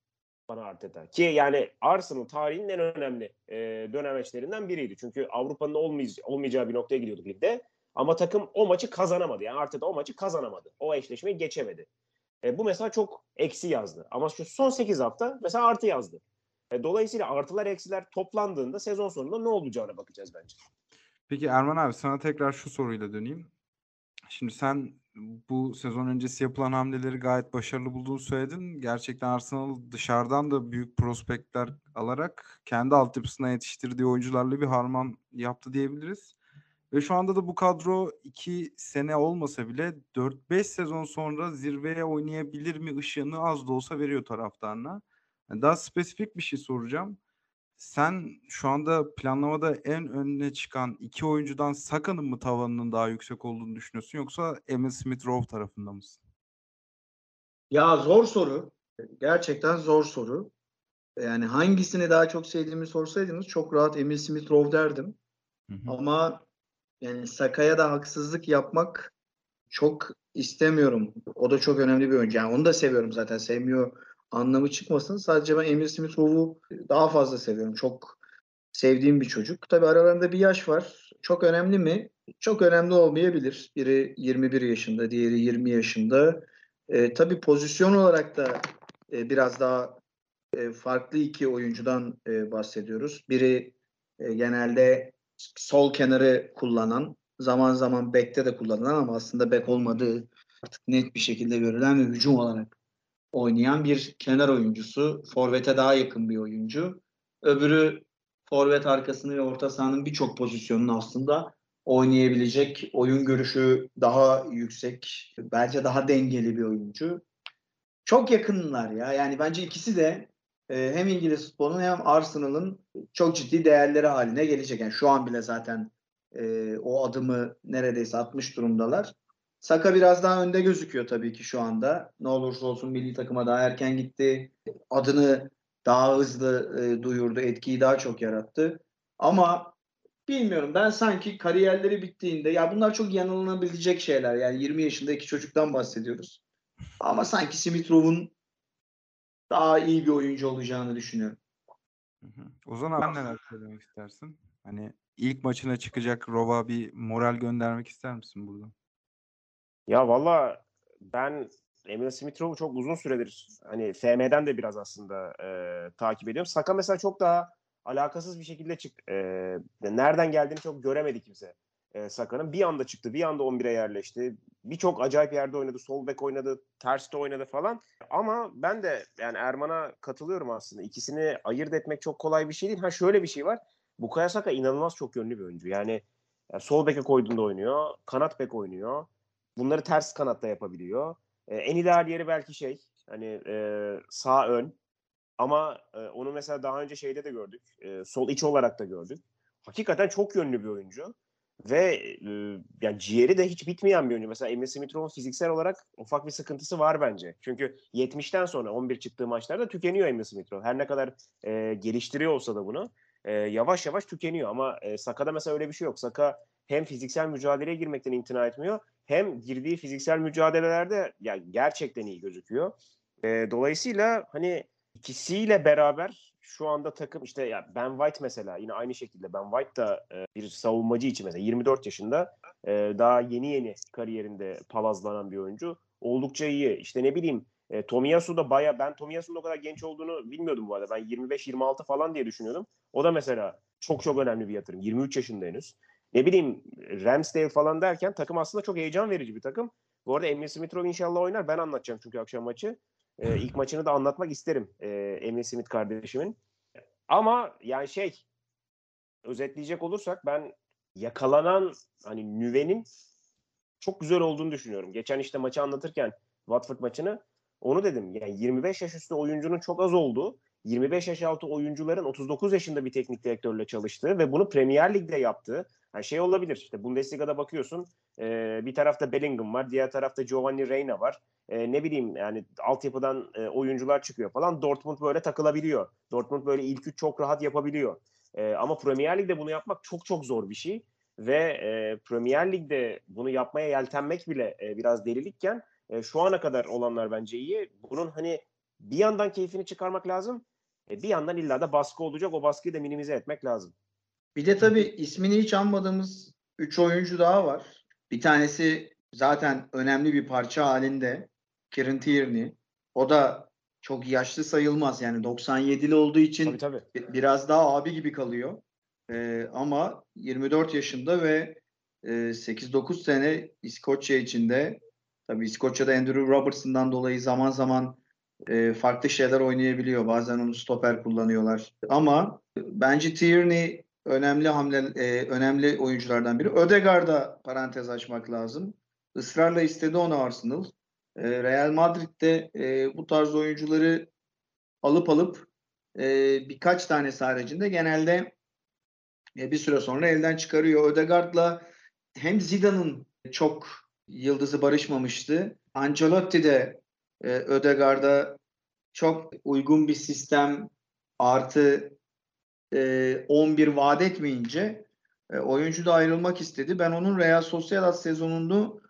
bana Arteta. Ki yani Arsenal tarihinin en önemli e, dönemeçlerinden biriydi. Çünkü Avrupa'nın olmayacağı, olmayacağı bir noktaya gidiyorduk ligde. Ama takım o maçı kazanamadı. Yani Arteta o maçı kazanamadı. O eşleşmeyi geçemedi. E, bu mesela çok eksi yazdı. Ama şu son 8 hafta mesela artı yazdı. E, dolayısıyla artılar eksiler toplandığında sezon sonunda ne olacağına bakacağız bence. Peki Erman abi sana tekrar şu soruyla döneyim. Şimdi sen bu sezon öncesi yapılan hamleleri gayet başarılı bulduğunu söyledin. Gerçekten Arsenal dışarıdan da büyük prospektler alarak kendi altyapısına yetiştirdiği oyuncularla bir harman yaptı diyebiliriz. Ve şu anda da bu kadro 2 sene olmasa bile 4-5 sezon sonra zirveye oynayabilir mi ışığını az da olsa veriyor taraftarına. Daha spesifik bir şey soracağım. Sen şu anda planlamada en önüne çıkan iki oyuncudan Saka'nın mı tavanının daha yüksek olduğunu düşünüyorsun yoksa Emil Smith Rowe tarafında mısın? Ya zor soru. Gerçekten zor soru. Yani hangisini daha çok sevdiğimi sorsaydınız çok rahat Emil Smith Rowe derdim. Hı hı. Ama yani Saka'ya da haksızlık yapmak çok istemiyorum. O da çok önemli bir oyuncu. Yani onu da seviyorum zaten. Sevmiyor anlamı çıkmasın. Sadece ben Emil Smith Rowe'u daha fazla seviyorum. Çok sevdiğim bir çocuk. Tabii aralarında bir yaş var. Çok önemli mi? Çok önemli olmayabilir. Biri 21 yaşında, diğeri 20 yaşında. E, tabii pozisyon olarak da e, biraz daha e, farklı iki oyuncudan e, bahsediyoruz. Biri e, genelde sol kenarı kullanan, zaman zaman bekte de kullanılan ama aslında bek olmadığı artık net bir şekilde görülen ve hücum olarak oynayan bir kenar oyuncusu. Forvet'e daha yakın bir oyuncu. Öbürü forvet arkasını ve orta sahanın birçok pozisyonunu aslında oynayabilecek, oyun görüşü daha yüksek, bence daha dengeli bir oyuncu. Çok yakınlar ya. Yani bence ikisi de e, hem İngiliz futbolunun hem Arsenal'ın çok ciddi değerleri haline gelecek. Yani şu an bile zaten e, o adımı neredeyse atmış durumdalar. Saka biraz daha önde gözüküyor tabii ki şu anda. Ne olursa olsun milli takıma daha erken gitti. Adını daha hızlı e, duyurdu, etkiyi daha çok yarattı. Ama bilmiyorum ben sanki kariyerleri bittiğinde ya bunlar çok yanılınabilecek şeyler. Yani 20 yaşında iki çocuktan bahsediyoruz. Ama sanki Smith Rowe'un daha iyi bir oyuncu olacağını düşünüyorum. Hı hı. Ozan neler söylemek istersin? Hani ilk maçına çıkacak Rova bir moral göndermek ister misin burada? Ya valla ben Emil Smith Rowe'u çok uzun süredir hani FM'den de biraz aslında e, takip ediyorum. Saka mesela çok daha alakasız bir şekilde çıktı. E, nereden geldiğini çok göremedi kimse e, Saka'nın. Bir anda çıktı, bir anda 11'e yerleşti. Birçok acayip yerde oynadı. Sol bek oynadı, terste oynadı falan. Ama ben de yani Erman'a katılıyorum aslında. İkisini ayırt etmek çok kolay bir şey değil. Ha şöyle bir şey var. Bukayo Saka inanılmaz çok yönlü bir oyuncu. Yani, yani sol beke koyduğunda oynuyor, kanat bek oynuyor. Bunları ters kanatta yapabiliyor. E, en ideal yeri belki şey hani e, sağ ön ama e, onu mesela daha önce şeyde de gördük. E, sol iç olarak da gördük. Hakikaten çok yönlü bir oyuncu. Ve e, yani ciğeri de hiç bitmeyen bir oyuncu. Mesela Emre Smith-Rowe'un fiziksel olarak ufak bir sıkıntısı var bence. Çünkü 70'ten sonra 11 çıktığı maçlarda tükeniyor Emre Smith-Rowe. Her ne kadar e, geliştiriyor olsa da bunu e, yavaş yavaş tükeniyor. Ama e, Saka'da mesela öyle bir şey yok. Saka hem fiziksel mücadeleye girmekten imtina etmiyor hem girdiği fiziksel mücadelelerde ya gerçekten iyi gözüküyor. E, dolayısıyla hani ikisiyle beraber şu anda takım işte ya Ben White mesela yine aynı şekilde Ben White da e, bir savunmacı için mesela 24 yaşında e, daha yeni yeni kariyerinde palazlanan bir oyuncu. Oldukça iyi. İşte ne bileyim e, Tomiyasu da baya ben Tomiyasu'nun o kadar genç olduğunu bilmiyordum bu arada. Ben 25-26 falan diye düşünüyordum. O da mesela çok çok önemli bir yatırım. 23 yaşında henüz ne bileyim Ramsdale falan derken takım aslında çok heyecan verici bir takım. Bu arada Emre Smith Rowe inşallah oynar. Ben anlatacağım çünkü akşam maçı. Ee, ilk maçını da anlatmak isterim e, Emre Smith kardeşimin. Ama yani şey özetleyecek olursak ben yakalanan hani Nüve'nin çok güzel olduğunu düşünüyorum. Geçen işte maçı anlatırken Watford maçını onu dedim. Yani 25 yaş üstü oyuncunun çok az olduğu 25 yaş altı oyuncuların 39 yaşında bir teknik direktörle çalıştığı ve bunu Premier Lig'de yaptığı yani şey olabilir. İşte Bundesliga'da bakıyorsun e, bir tarafta Bellingham var, diğer tarafta Giovanni Reina var. E, ne bileyim yani altyapıdan e, oyuncular çıkıyor falan. Dortmund böyle takılabiliyor. Dortmund böyle ilk üç çok rahat yapabiliyor. E, ama Premier Lig'de bunu yapmak çok çok zor bir şey. Ve e, Premier Lig'de bunu yapmaya yeltenmek bile e, biraz delilikken e, şu ana kadar olanlar bence iyi. Bunun hani bir yandan keyfini çıkarmak lazım. E, bir yandan illa da baskı olacak. O baskıyı da minimize etmek lazım. Bir de tabii ismini hiç anmadığımız 3 oyuncu daha var. Bir tanesi zaten önemli bir parça halinde. Kieran Tierney. O da çok yaşlı sayılmaz. Yani 97'li olduğu için Tabii tabii. bi- biraz daha abi gibi kalıyor. Ee, ama 24 yaşında ve e, 8-9 sene İskoçya içinde Tabii İskoçya'da Andrew Robertson'dan dolayı zaman zaman e, farklı şeyler oynayabiliyor. Bazen onu stoper kullanıyorlar. Ama bence Tierney önemli hamle e, önemli oyunculardan biri. Ödegaard'a parantez açmak lazım. Israrla istedi onu Arsenal. E, Real Madrid'de e, bu tarz oyuncuları alıp alıp e, birkaç tanesi haricinde genelde e, bir süre sonra elden çıkarıyor. Ödegaard'la hem Zidane'ın çok yıldızı barışmamıştı. Ancelotti de e, Ödegaard'a çok uygun bir sistem artı e, 11 vaat etmeyince e, oyuncu da ayrılmak istedi. Ben onun Real Sociedad sezonunu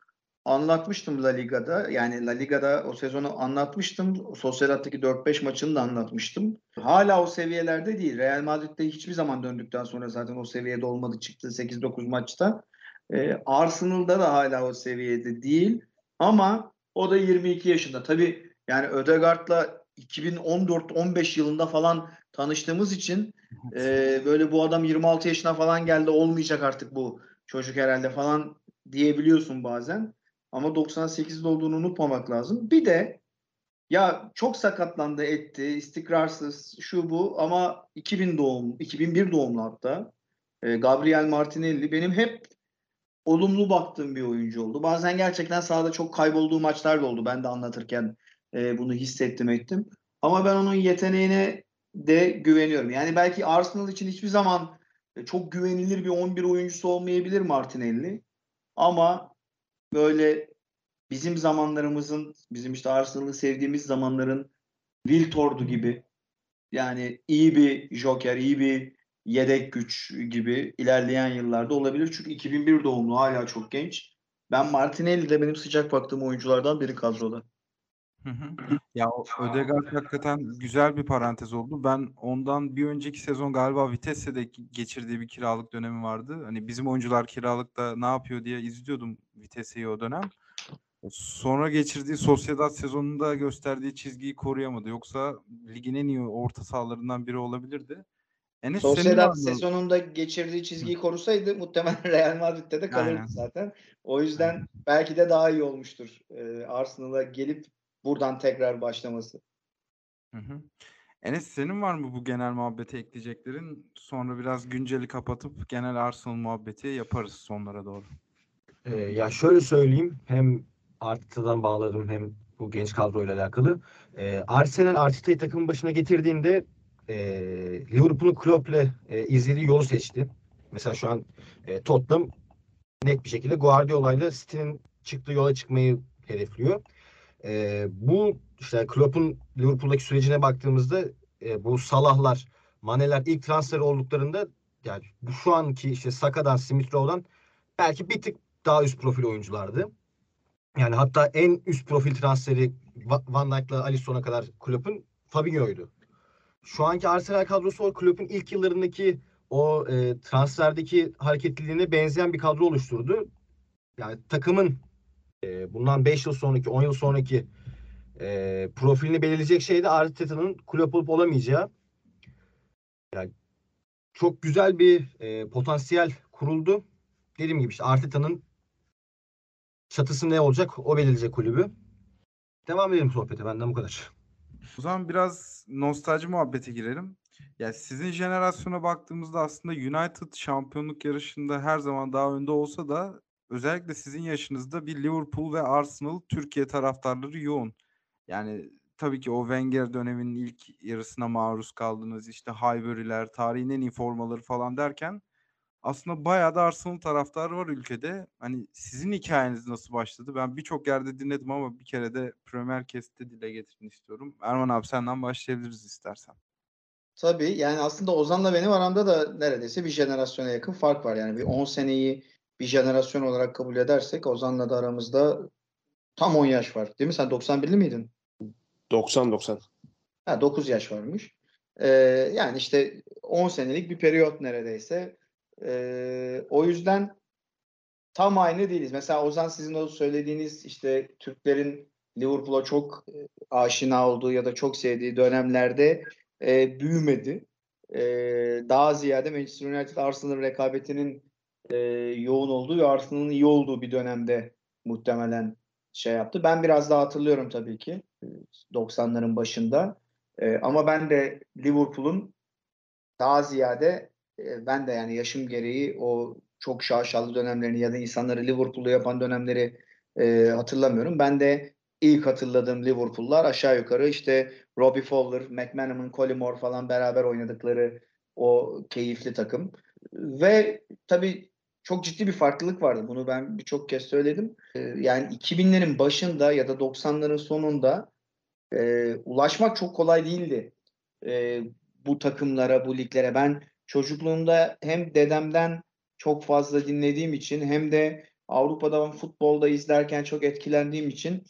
anlatmıştım La Liga'da. Yani La Liga'da o sezonu anlatmıştım. Sociedad'daki 4-5 maçını da anlatmıştım. Hala o seviyelerde değil. Real Madrid'de hiçbir zaman döndükten sonra zaten o seviyede olmadı çıktı 8-9 maçta. Ee, Arsenal'da da hala o seviyede değil. Ama o da 22 yaşında. Tabii yani Ödegaard'la 2014-15 yılında falan tanıştığımız için e, böyle bu adam 26 yaşına falan geldi olmayacak artık bu çocuk herhalde falan diyebiliyorsun bazen. Ama 98'de olduğunu unutmamak lazım. Bir de ya çok sakatlandı etti, istikrarsız şu bu ama 2000 doğum, 2001 doğumlu hatta. E, Gabriel Martinelli benim hep olumlu baktığım bir oyuncu oldu. Bazen gerçekten sahada çok kaybolduğu maçlar da oldu. Ben de anlatırken e, bunu hissettim ettim. Ama ben onun yeteneğine de güveniyorum. Yani belki Arsenal için hiçbir zaman e, çok güvenilir bir 11 oyuncusu olmayabilir Martinelli. Ama böyle bizim zamanlarımızın, bizim işte Arsenal'ı sevdiğimiz zamanların Wiltord'u gibi yani iyi bir joker, iyi bir yedek güç gibi ilerleyen yıllarda olabilir. Çünkü 2001 doğumlu hala çok genç. Ben Martinelli de benim sıcak baktığım oyunculardan biri kadroda. Hı hı. Ya o Ödegaard hakikaten güzel bir parantez oldu. Ben ondan bir önceki sezon galiba Vitesse'de geçirdiği bir kiralık dönemi vardı. Hani bizim oyuncular kiralıkta ne yapıyor diye izliyordum Vitesse'yi o dönem. Sonra geçirdiği Sociedad sezonunda gösterdiği çizgiyi koruyamadı. Yoksa ligin en iyi orta sahalarından biri olabilirdi. Enes Sociedad sezonunda geçirdiği çizgiyi korusaydı muhtemelen Real Madrid'de de kalırdı Aynen. zaten. O yüzden belki de daha iyi olmuştur e, Arsenal'a gelip buradan tekrar başlaması. Hı hı. Enes senin var mı bu genel muhabbete ekleyeceklerin? Sonra biraz günceli kapatıp genel Arsenal muhabbeti yaparız sonlara doğru. Ee, ya şöyle söyleyeyim hem Arteta'dan bağladım hem bu genç kadroyla alakalı. Ee, Arsenal Arteta'yı takımın başına getirdiğinde e, Liverpool'un Klopp'le e, izlediği yolu seçti. Mesela şu an e, Tottenham net bir şekilde Guardiola'yla City'nin çıktığı yola çıkmayı hedefliyor. E, bu işte Klopp'un Liverpool'daki sürecine baktığımızda e, bu Salah'lar, Mane'ler ilk transfer olduklarında yani bu şu anki işte Saka'dan, Smith Rowe'dan belki bir tık daha üst profil oyunculardı. Yani hatta en üst profil transferi Va- Van Dijk'la Alisson'a kadar Klopp'un Fabinho'ydu. Şu anki Arsenal kadrosu o Klopp'un ilk yıllarındaki o e, transferdeki hareketliliğine benzeyen bir kadro oluşturdu. Yani takımın e, bundan 5 yıl sonraki, 10 yıl sonraki e, profilini belirleyecek şey de Arteta'nın Klopp olup olamayacağı. Yani çok güzel bir e, potansiyel kuruldu. Dediğim gibi işte Arteta'nın çatısı ne olacak o belirleyecek kulübü. Devam edelim sohbete benden bu kadar. O zaman biraz nostalji muhabbete girelim. Ya sizin jenerasyona baktığımızda aslında United şampiyonluk yarışında her zaman daha önde olsa da özellikle sizin yaşınızda bir Liverpool ve Arsenal Türkiye taraftarları yoğun. Yani tabii ki o Wenger döneminin ilk yarısına maruz kaldınız. İşte Highbury'ler, tarihin en iyi formaları falan derken aslında bayağı da Arsenal taraftarı var ülkede. Hani sizin hikayeniz nasıl başladı? Ben birçok yerde dinledim ama bir kere de Premier Cast'te dile getirin istiyorum. Erman abi senden başlayabiliriz istersen. Tabii yani aslında Ozan'la benim aramda da neredeyse bir jenerasyona yakın fark var. Yani bir 10 seneyi bir jenerasyon olarak kabul edersek Ozan'la da aramızda tam 10 yaş var. Değil mi? Sen 91'li miydin? 90-90. Ha 9 yaş varmış. Ee, yani işte 10 senelik bir periyot neredeyse. Ee, o yüzden tam aynı değiliz. Mesela Ozan sizin o söylediğiniz işte Türklerin Liverpool'a çok e, aşina olduğu ya da çok sevdiği dönemlerde e, büyümedi. E, daha ziyade Manchester United Arsenal rekabetinin e, yoğun olduğu ve Arsenal'ın iyi olduğu bir dönemde muhtemelen şey yaptı. Ben biraz daha hatırlıyorum tabii ki e, 90'ların başında. E, ama ben de Liverpool'un daha ziyade e, ben de yani yaşım gereği o çok şaşalı dönemlerini ya da insanları Liverpool'u yapan dönemleri e, hatırlamıyorum. Ben de ilk hatırladığım Liverpool'lar aşağı yukarı işte Robbie Fowler, McManaman, Collymore falan beraber oynadıkları o keyifli takım. Ve tabii çok ciddi bir farklılık vardı. Bunu ben birçok kez söyledim. Ee, yani 2000'lerin başında ya da 90'ların sonunda e, ulaşmak çok kolay değildi. E, bu takımlara, bu liglere. Ben çocukluğumda hem dedemden çok fazla dinlediğim için hem de Avrupa'da futbolda izlerken çok etkilendiğim için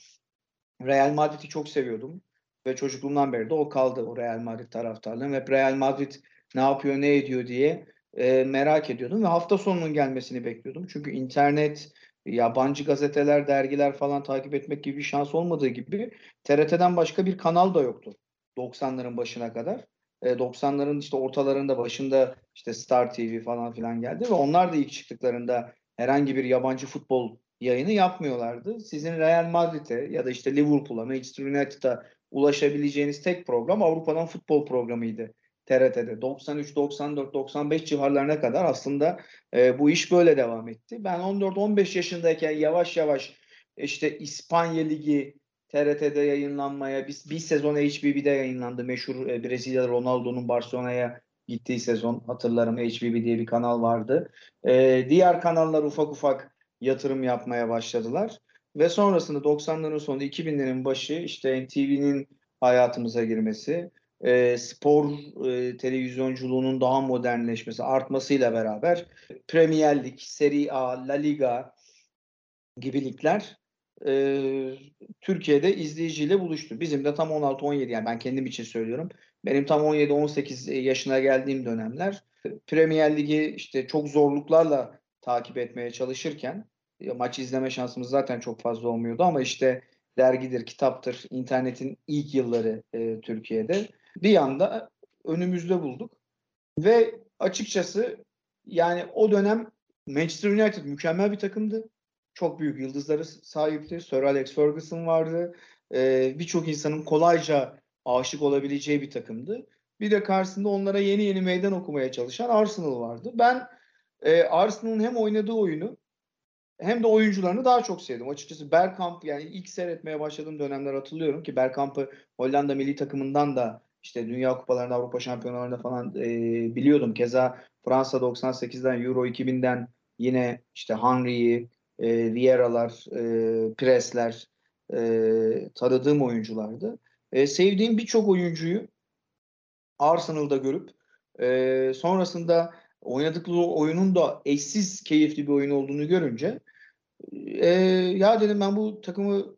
Real Madrid'i çok seviyordum. Ve çocukluğumdan beri de o kaldı o Real Madrid taraftarlığım. Hep Real Madrid ne yapıyor, ne ediyor diye e, merak ediyordum ve hafta sonunun gelmesini bekliyordum. Çünkü internet, yabancı gazeteler, dergiler falan takip etmek gibi bir şans olmadığı gibi TRT'den başka bir kanal da yoktu 90'ların başına kadar. E, 90'ların işte ortalarında başında işte Star TV falan filan geldi ve onlar da ilk çıktıklarında herhangi bir yabancı futbol yayını yapmıyorlardı. Sizin Real Madrid'e ya da işte Liverpool'a, Manchester United'a ulaşabileceğiniz tek program Avrupa'dan futbol programıydı. TRT'de 93, 94, 95 civarlarına kadar aslında e, bu iş böyle devam etti. Ben 14-15 yaşındayken yavaş yavaş işte İspanya Ligi TRT'de yayınlanmaya, bir, bir sezon HBB'de yayınlandı. Meşhur e, Brezilyalı Ronaldo'nun Barcelona'ya gittiği sezon hatırlarım HBB diye bir kanal vardı. E, diğer kanallar ufak ufak yatırım yapmaya başladılar. Ve sonrasında 90'ların sonu 2000'lerin başı işte NTV'nin hayatımıza girmesi, e, spor e, televizyonculuğunun daha modernleşmesi artmasıyla beraber Premier Lig, Serie A, La Liga gibi ligler e, Türkiye'de izleyiciyle buluştu. Bizim de tam 16-17 yani ben kendim için söylüyorum. Benim tam 17-18 yaşına geldiğim dönemler Premier Ligi işte çok zorluklarla takip etmeye çalışırken maç izleme şansımız zaten çok fazla olmuyordu ama işte dergidir, kitaptır, internetin ilk yılları e, Türkiye'de bir anda önümüzde bulduk. Ve açıkçası yani o dönem Manchester United mükemmel bir takımdı. Çok büyük yıldızları sahipti. Sir Alex Ferguson vardı. Ee, Birçok insanın kolayca aşık olabileceği bir takımdı. Bir de karşısında onlara yeni yeni meydan okumaya çalışan Arsenal vardı. Ben e, Arsenal'ın hem oynadığı oyunu hem de oyuncularını daha çok sevdim. Açıkçası Bergkamp yani ilk seyretmeye başladığım dönemler hatırlıyorum ki Bergkamp'ı Hollanda milli takımından da işte Dünya Kupalarında, Avrupa Şampiyonlarında falan e, biliyordum. Keza Fransa 98'den, Euro 2000'den yine işte Henry'i, e, Vieira'lar, e, Presler e, tanıdığım oyunculardı. E, sevdiğim birçok oyuncuyu Arsenal'da görüp e, sonrasında oynadıkları oyunun da eşsiz keyifli bir oyun olduğunu görünce e, ya dedim ben bu takımı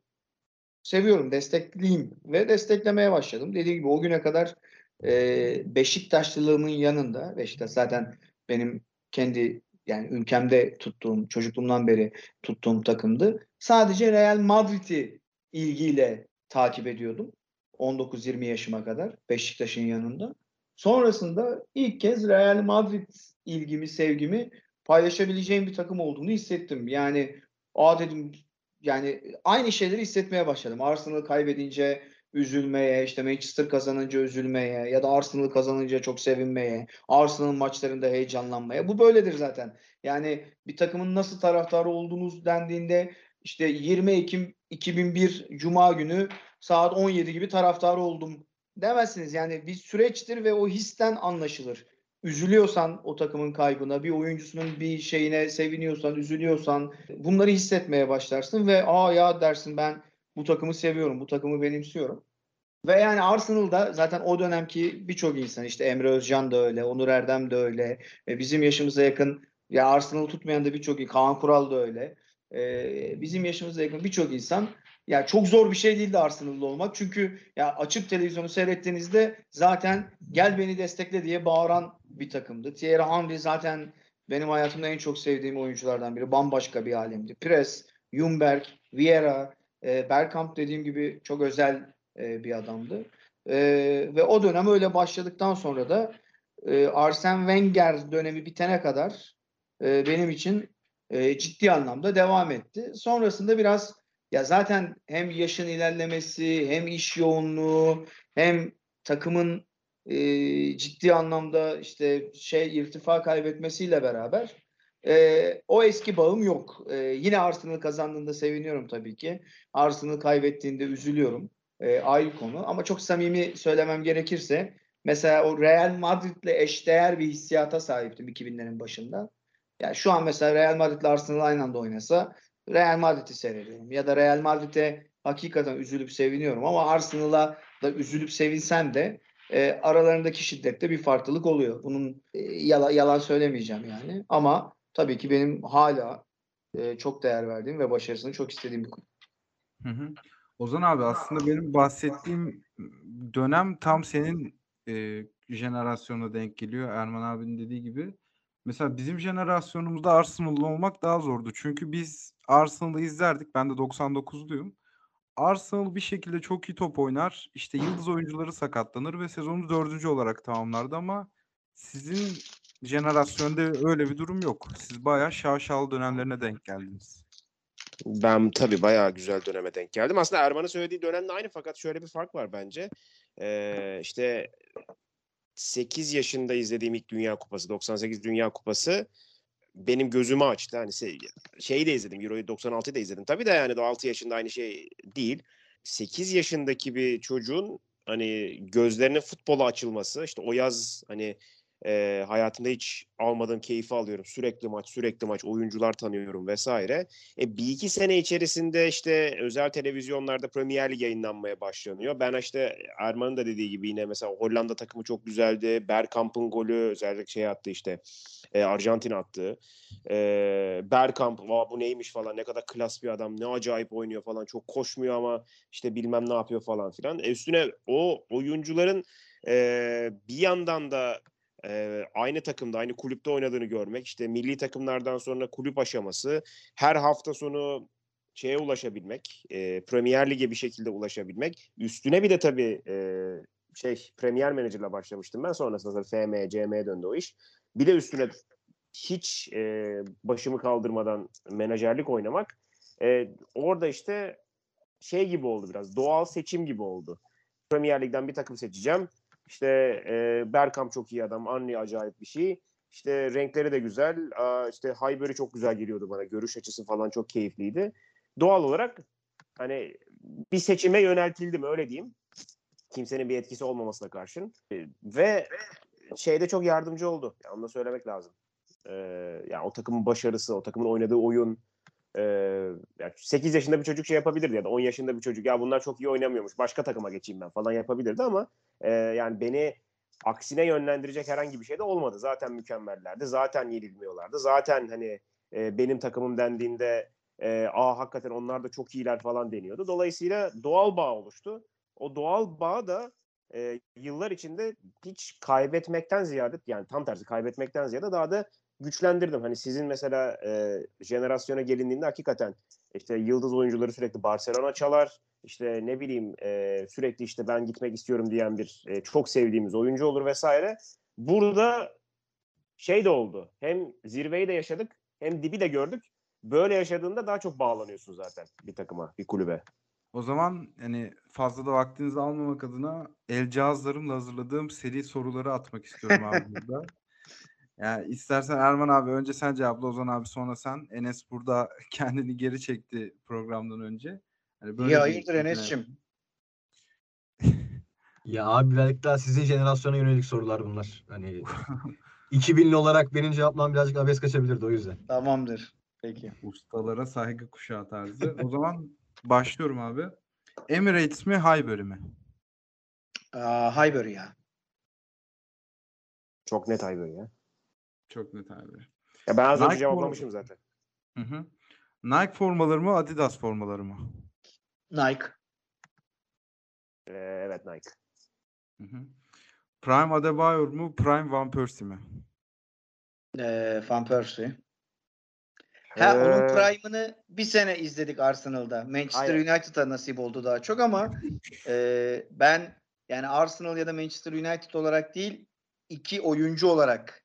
seviyorum, destekleyeyim ve desteklemeye başladım. Dediğim gibi o güne kadar e, Beşiktaşlılığımın yanında, Beşiktaş zaten benim kendi yani ülkemde tuttuğum, çocukluğumdan beri tuttuğum takımdı. Sadece Real Madrid'i ilgiyle takip ediyordum. 19-20 yaşıma kadar Beşiktaş'ın yanında. Sonrasında ilk kez Real Madrid ilgimi, sevgimi paylaşabileceğim bir takım olduğunu hissettim. Yani aa dedim yani aynı şeyleri hissetmeye başladım. Arsenal kaybedince üzülmeye, işte Manchester kazanınca üzülmeye ya da Arsenal kazanınca çok sevinmeye, Arsenal'ın maçlarında heyecanlanmaya. Bu böyledir zaten. Yani bir takımın nasıl taraftarı olduğunuz dendiğinde işte 20 Ekim 2001 Cuma günü saat 17 gibi taraftarı oldum demezsiniz. Yani bir süreçtir ve o histen anlaşılır üzülüyorsan o takımın kaybına, bir oyuncusunun bir şeyine seviniyorsan, üzülüyorsan bunları hissetmeye başlarsın ve aa ya dersin ben bu takımı seviyorum, bu takımı benimsiyorum. Ve yani Arsenal'da zaten o dönemki birçok insan işte Emre Özcan da öyle, Onur Erdem de öyle, e, bizim yaşımıza yakın ya Arsenal tutmayan da birçok Kaan Kural da öyle. E, bizim yaşımıza yakın birçok insan ya çok zor bir şey değildi Arsenal'lı olmak. Çünkü ya açıp televizyonu seyrettiğinizde zaten gel beni destekle diye bağıran bir takımdı. Thierry Henry zaten benim hayatımda en çok sevdiğim oyunculardan biri. Bambaşka bir alemdi. Pires, Ljungberg, Vieira, e, Bergkamp dediğim gibi çok özel e, bir adamdı. E, ve o dönem öyle başladıktan sonra da e, Arsene Wenger dönemi bitene kadar e, benim için e, ciddi anlamda devam etti. Sonrasında biraz Ya zaten hem yaşın ilerlemesi, hem iş yoğunluğu, hem takımın e, ciddi anlamda işte şey irtifa kaybetmesiyle beraber e, o eski bağım yok. E, yine Arsenal kazandığında seviniyorum tabii ki. Arsenal kaybettiğinde üzülüyorum. E, ayrı konu. Ama çok samimi söylemem gerekirse mesela o Real Madrid'le eşdeğer bir hissiyata sahiptim 2000'lerin başında. Yani şu an mesela Real Madrid'le Arsenal aynı anda oynasa Real Madrid'i seyrediyorum. Ya da Real Madrid'e hakikaten üzülüp seviniyorum ama Arsenal'a da üzülüp sevinsem de e, aralarındaki şiddette bir farklılık oluyor. Bunun e, yalan, yalan söylemeyeceğim yani. Ama tabii ki benim hala e, çok değer verdiğim ve başarısını çok istediğim bir kulüp. Hı hı. Ozan abi aslında benim bahsettiğim dönem tam senin e, jenerasyona denk geliyor. Erman abinin dediği gibi. Mesela bizim jenerasyonumuzda Arsenal'lı olmak daha zordu. Çünkü biz Arsenal'ı izlerdik. Ben de 99'luyum. Arsenal bir şekilde çok iyi top oynar. İşte yıldız oyuncuları sakatlanır ve sezonu dördüncü olarak tamamlardı ama sizin jenerasyonda öyle bir durum yok. Siz bayağı şaşalı dönemlerine denk geldiniz. Ben tabii bayağı güzel döneme denk geldim. Aslında Erman'ın söylediği dönemle aynı fakat şöyle bir fark var bence. Ee, işte 8 yaşında izlediğim ilk Dünya Kupası, 98 Dünya Kupası benim gözümü açtı. Hani şey, şeyi de izledim, Euro'yu 96'yı da izledim. Tabii de yani 6 yaşında aynı şey değil. 8 yaşındaki bir çocuğun hani gözlerinin futbola açılması, işte o yaz hani e, hayatımda hiç almadığım keyfi alıyorum. Sürekli maç, sürekli maç, oyuncular tanıyorum vesaire. E, bir iki sene içerisinde işte özel televizyonlarda Premier Lig yayınlanmaya başlanıyor. Ben işte Erman'ın da dediği gibi yine mesela Hollanda takımı çok güzeldi. Bergkamp'ın golü özellikle şey attı işte e, Arjantin attı. E, Bergkamp bu neymiş falan ne kadar klas bir adam ne acayip oynuyor falan çok koşmuyor ama işte bilmem ne yapıyor falan filan. E, üstüne o oyuncuların e, bir yandan da e, aynı takımda, aynı kulüpte oynadığını görmek, işte milli takımlardan sonra kulüp aşaması, her hafta sonu şeye ulaşabilmek, e, Premier Lig'e bir şekilde ulaşabilmek. Üstüne bir de tabii e, şey Premier Manager'la başlamıştım ben. Sonrasında FM, CM'ye döndü o iş. Bir de üstüne hiç e, başımı kaldırmadan menajerlik oynamak. E, orada işte şey gibi oldu biraz. Doğal seçim gibi oldu. Premier Lig'den bir takım seçeceğim. İşte e, Bergkamp çok iyi adam. Anli acayip bir şey. İşte renkleri de güzel. Aa, işte Highbury çok güzel geliyordu bana. Görüş açısı falan çok keyifliydi. Doğal olarak hani bir seçime yöneltildim öyle diyeyim. Kimsenin bir etkisi olmamasına karşın. E, ve şeyde çok yardımcı oldu. Yani onu da söylemek lazım. Ee, yani o takımın başarısı, o takımın oynadığı oyun, e, yani 8 yaşında bir çocuk şey yapabilirdi ya da 10 yaşında bir çocuk ya bunlar çok iyi oynamıyormuş başka takıma geçeyim ben falan yapabilirdi ama e, yani beni aksine yönlendirecek herhangi bir şey de olmadı. Zaten mükemmellerdi. Zaten yenilmiyorlardı. Zaten hani e, benim takımım dendiğinde e, aa hakikaten onlar da çok iyiler falan deniyordu. Dolayısıyla doğal bağ oluştu. O doğal bağ da e, yıllar içinde hiç kaybetmekten ziyade yani tam tersi kaybetmekten ziyade daha da güçlendirdim. Hani sizin mesela e, jenerasyona gelindiğinde hakikaten işte yıldız oyuncuları sürekli Barcelona çalar. İşte ne bileyim e, sürekli işte ben gitmek istiyorum diyen bir e, çok sevdiğimiz oyuncu olur vesaire. Burada şey de oldu. Hem zirveyi de yaşadık hem dibi de gördük. Böyle yaşadığında daha çok bağlanıyorsun zaten bir takıma, bir kulübe. O zaman yani fazla da vaktinizi almamak adına el cihazlarımla hazırladığım seri soruları atmak istiyorum abi burada. Yani istersen Erman abi önce sen cevapla Ozan abi sonra sen. Enes burada kendini geri çekti programdan önce. Hani İyi bir hayırdır Enes'cim? Ya abi birazcık daha sizin jenerasyona yönelik sorular bunlar. Hani 2000'li olarak benim cevaplam birazcık abes kaçabilirdi o yüzden. Tamamdır. Peki. Ustalara saygı kuşağı tarzı. O zaman başlıyorum abi. Emirates mi Highbury mi? Aa, Highbury ya. Çok net Highbury ya. Çok net abi. Ya ben az önce cevaplamışım form- zaten. Hı hı. Nike formaları mı Adidas formaları mı? Nike. Ee, evet Nike. Hı hı. Prime Adebayor mu Prime Van Persie mi? Ee, Van Persie. Ha, onun Ee, prime'ını bir sene izledik Arsenal'da. Manchester Aynen. United'a nasip oldu daha çok ama e, ben yani Arsenal ya da Manchester United olarak değil iki oyuncu olarak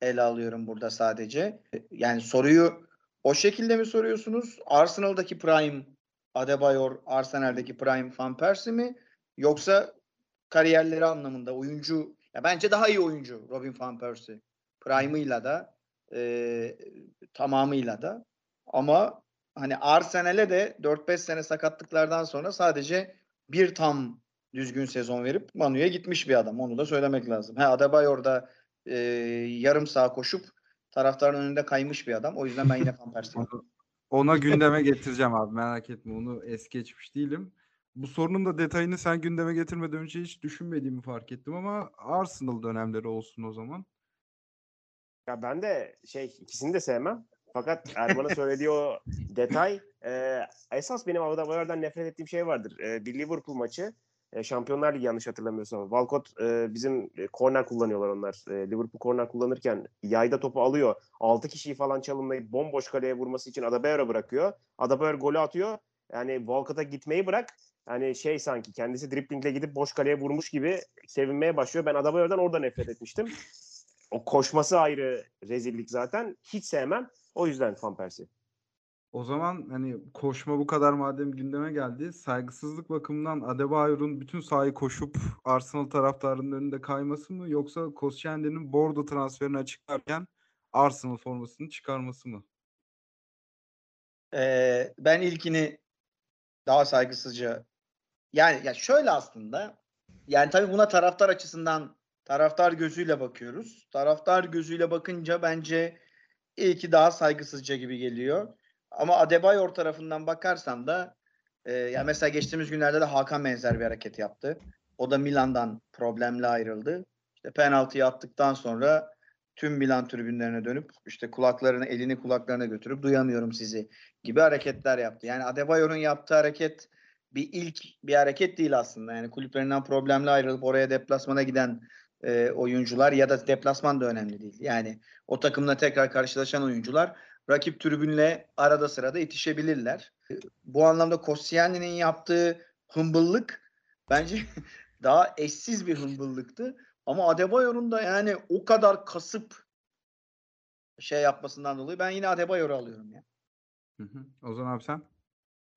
ele alıyorum burada sadece. Yani soruyu o şekilde mi soruyorsunuz? Arsenal'daki prime Adebayor Arsenal'deki prime Van Persie mi yoksa kariyerleri anlamında oyuncu ya bence daha iyi oyuncu Robin Van Persie. Prime'ıyla da e, tamamıyla da ama hani Arsenal'e de 4-5 sene sakatlıklardan sonra sadece bir tam düzgün sezon verip Manu'ya gitmiş bir adam. Onu da söylemek lazım. Ha Adebayor da e, yarım sağa koşup taraftarın önünde kaymış bir adam. O yüzden ben yine. Onu- Ona gündeme getireceğim abi merak etme onu es geçmiş değilim. Bu sorunun da detayını sen gündeme getirmeden önce hiç düşünmediğimi fark ettim ama Arsenal dönemleri olsun o zaman. Ya ben de şey ikisini de sevmem. Fakat Erman'ın söylediği o detay e, esas benim Adebayor'dan nefret ettiğim şey vardır. E, bir Liverpool maçı e, Şampiyonlar Ligi yanlış hatırlamıyorsam. Walcott e, bizim e, korner kullanıyorlar onlar. E, Liverpool korner kullanırken yayda topu alıyor. 6 kişiyi falan çalımlayıp bomboş kaleye vurması için Adebayor'a bırakıyor. Adebayor golü atıyor. Yani Walcott'a gitmeyi bırak. Yani şey sanki kendisi driplingle gidip boş kaleye vurmuş gibi sevinmeye başlıyor. Ben Adebayor'dan orada nefret etmiştim. O koşması ayrı rezillik zaten. Hiç sevmem. O yüzden Van Persie. O zaman hani koşma bu kadar madem gündeme geldi. Saygısızlık bakımından Adebayor'un bütün sahayı koşup Arsenal taraftarının önünde kayması mı yoksa Koscielny'nin Bordeaux transferini açıklarken Arsenal formasını çıkarması mı? Ee, ben ilkini daha saygısızca yani ya şöyle aslında yani tabii buna taraftar açısından taraftar gözüyle bakıyoruz. Taraftar gözüyle bakınca bence ilki daha saygısızca gibi geliyor. Ama Adebayor tarafından bakarsan da e, ya mesela geçtiğimiz günlerde de Hakan benzer bir hareket yaptı. O da Milan'dan problemle ayrıldı. İşte penaltıyı attıktan sonra tüm Milan tribünlerine dönüp işte kulaklarını elini kulaklarına götürüp duyamıyorum sizi gibi hareketler yaptı. Yani Adebayor'un yaptığı hareket bir ilk bir hareket değil aslında. Yani kulüplerinden problemle ayrılıp oraya deplasmana giden e, oyuncular ya da deplasman da önemli değil. Yani o takımla tekrar karşılaşan oyuncular rakip tribünle arada sırada itişebilirler. E, Bu anlamda Koscielny'nin yaptığı hımbıllık bence daha eşsiz bir hımbıllıktı. Ama Adebayor'un da yani o kadar kasıp şey yapmasından dolayı ben yine Adebayor'u alıyorum ya. Hı hı. Ozan abi sen?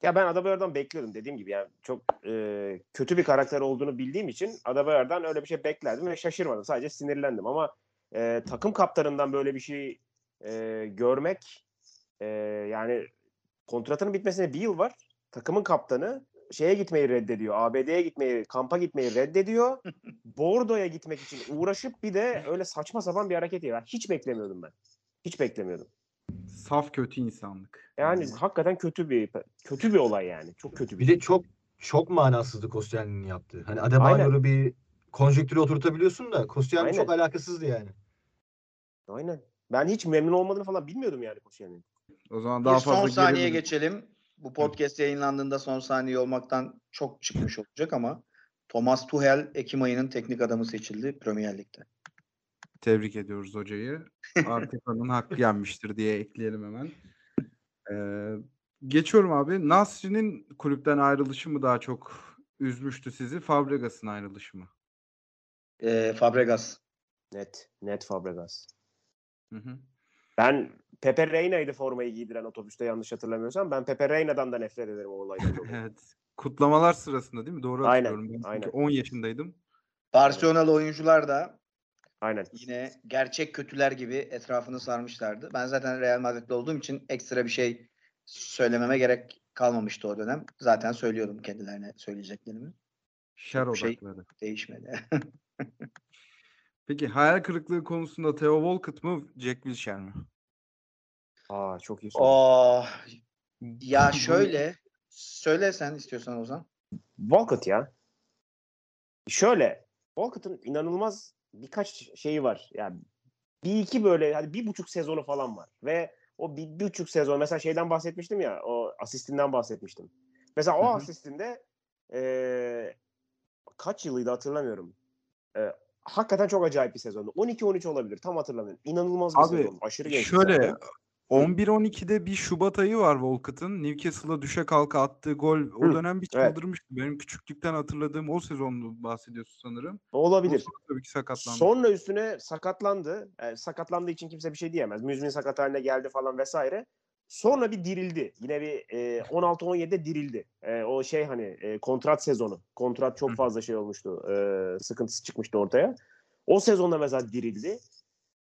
Ya ben Adebayor'dan bekliyordum dediğim gibi yani çok e, kötü bir karakter olduğunu bildiğim için Adebayor'dan öyle bir şey beklerdim ve şaşırmadım. Sadece sinirlendim ama e, takım kaptanından böyle bir şey e, görmek e, yani kontratının bitmesine bir yıl var. Takımın kaptanı şeye gitmeyi reddediyor. ABD'ye gitmeyi, kampa gitmeyi reddediyor. Bordo'ya gitmek için uğraşıp bir de öyle saçma sapan bir hareket yapıyor. Hiç beklemiyordum ben. Hiç beklemiyordum. Saf kötü insanlık. Yani Hmm. hakikaten kötü bir kötü bir olay yani. Çok kötü bir. Bir de çok çok manasızdı Koscielny'nin yaptığı. Hani Adebayor'u bir konjektüre oturtabiliyorsun da Koscielny çok alakasızdı yani. Aynen. Ben hiç memnun olmadığını falan bilmiyordum yani Koscielny'nin. O zaman Bir daha son fazla saniye gerilmeyin. geçelim. Bu podcast yayınlandığında son saniye olmaktan çok çıkmış olacak ama Thomas Tuchel Ekim ayının teknik adamı seçildi Premier Lig'de. Tebrik ediyoruz hocayı. Arteta'nın hakkı yenmiştir diye ekleyelim hemen. Ee, geçiyorum abi. Nasri'nin kulüpten ayrılışı mı daha çok üzmüştü sizi? Fabregas'ın ayrılışı mı? Ee, Fabregas. Net. Net Fabregas. Hı hı. Ben Pepe Reyna'ydı formayı giydiren otobüste yanlış hatırlamıyorsam. Ben Pepe Reyna'dan da nefret ederim o olaydan dolayı. Evet. Kutlamalar sırasında değil mi? Doğru Aynen, hatırlıyorum. Ben çünkü aynen. 10 yaşındaydım. Barcelonalı oyuncular da Aynen. yine gerçek kötüler gibi etrafını sarmışlardı. Ben zaten Real Madrid'de olduğum için ekstra bir şey söylememe gerek kalmamıştı o dönem. Zaten söylüyordum kendilerine söyleyeceklerimi. Şer Çok şey- odakları. Değişmedi. Peki hayal kırıklığı konusunda Theo Walcott mı Jack Wilshere mi? Aa çok iyi soru. Aa, ya Bu- şöyle söyle sen istiyorsan Ozan. Walcott ya. Şöyle. Walcott'ın inanılmaz birkaç şeyi var. Yani bir iki böyle hani bir buçuk sezonu falan var. Ve o bir, bir buçuk sezon mesela şeyden bahsetmiştim ya o asistinden bahsetmiştim. Mesela o asistinde eee, kaç yılıydı hatırlamıyorum. Eee, hakikaten çok acayip bir sezondu. 12-13 olabilir tam hatırlamıyorum. İnanılmaz bir Abi, sezon. Aşırı genç. Şöyle zaten. 11-12'de bir Şubat ayı var Walcott'ın. Newcastle'a düşe kalka attığı gol. O Hı, dönem bir evet. çıldırmıştı. Benim küçüklükten hatırladığım o sezonlu bahsediyorsun sanırım. Olabilir. Sonra tabii ki sakatlandı. Sonra üstüne sakatlandı. Yani sakatlandığı için kimse bir şey diyemez. Müzmin sakat haline geldi falan vesaire. Sonra bir dirildi. Yine bir e, 16-17'de dirildi. E, o şey hani e, kontrat sezonu. Kontrat çok fazla şey olmuştu. E, sıkıntısı çıkmıştı ortaya. O sezonda mesela dirildi.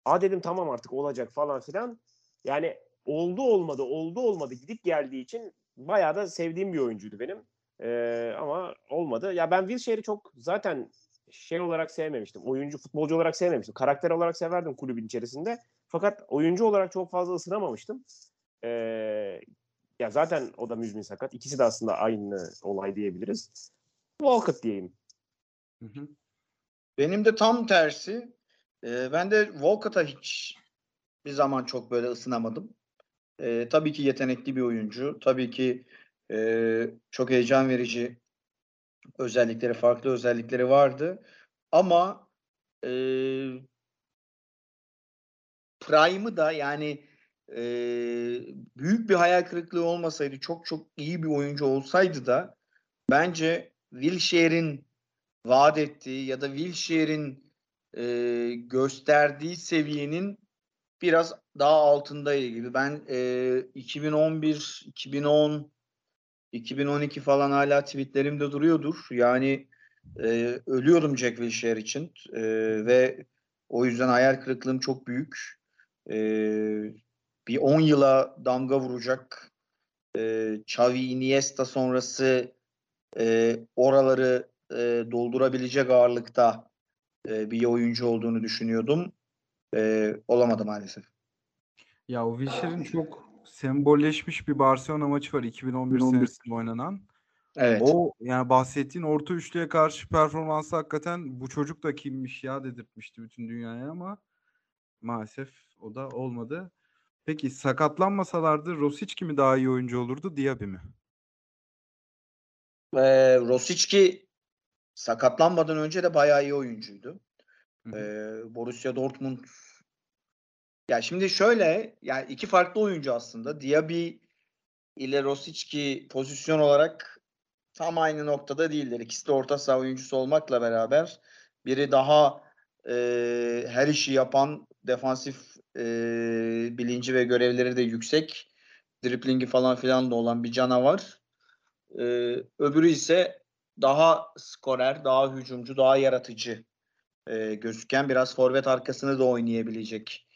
Aa dedim tamam artık olacak falan filan. Yani oldu olmadı oldu olmadı gidip geldiği için bayağı da sevdiğim bir oyuncuydu benim. E, ama olmadı. Ya ben Wilshere'i çok zaten şey olarak sevmemiştim. Oyuncu, futbolcu olarak sevmemiştim. Karakter olarak severdim kulübün içerisinde. Fakat oyuncu olarak çok fazla ısınamamıştım. Ee, ya zaten o da müzmin sakat. İkisi de aslında aynı olay diyebiliriz. Walcott diyeyim. Benim de tam tersi. Ee, ben de Walcott'a hiç bir zaman çok böyle ısınamadım. Ee, tabii ki yetenekli bir oyuncu. Tabii ki e, çok heyecan verici özellikleri, farklı özellikleri vardı. Ama e, Prime'ı da yani e, büyük bir hayal kırıklığı olmasaydı, çok çok iyi bir oyuncu olsaydı da bence Wilshere'in vaat ettiği ya da Wilshere'in e, gösterdiği seviyenin biraz daha altındaydı gibi. Ben e, 2011, 2010, 2012 falan hala tweetlerimde duruyordur. Yani e, ölüyorum Jack Wilshere için E, ve o yüzden hayal kırıklığım çok büyük. E, bir 10 yıla damga vuracak e, Xavi Iniesta sonrası e, oraları e, doldurabilecek ağırlıkta e, bir oyuncu olduğunu düşünüyordum. E, olamadı maalesef. Ya o Wilshere'in çok sembolleşmiş bir Barcelona maçı var 2011 senesinde oynanan. Evet. O yani bahsettiğin orta üçlüye karşı performansı hakikaten bu çocuk da kimmiş ya dedirtmişti bütün dünyaya ama maalesef o da olmadı. Peki sakatlanmasalardı Rosic mi daha iyi oyuncu olurdu Diaby mi? E, Rosicki sakatlanmadan önce de bayağı iyi oyuncuydu. Hı hı. E, Borussia Dortmund ya şimdi şöyle yani iki farklı oyuncu aslında. Diaby ile Rosicki pozisyon olarak tam aynı noktada değiller. İkisi de orta saha oyuncusu olmakla beraber biri daha e, her işi yapan defansif e, bilinci ve görevleri de yüksek. Driplingi falan filan da olan bir canavar. E, öbürü ise daha skorer, daha hücumcu, daha yaratıcı e, gözüken biraz forvet arkasını da oynayabilecek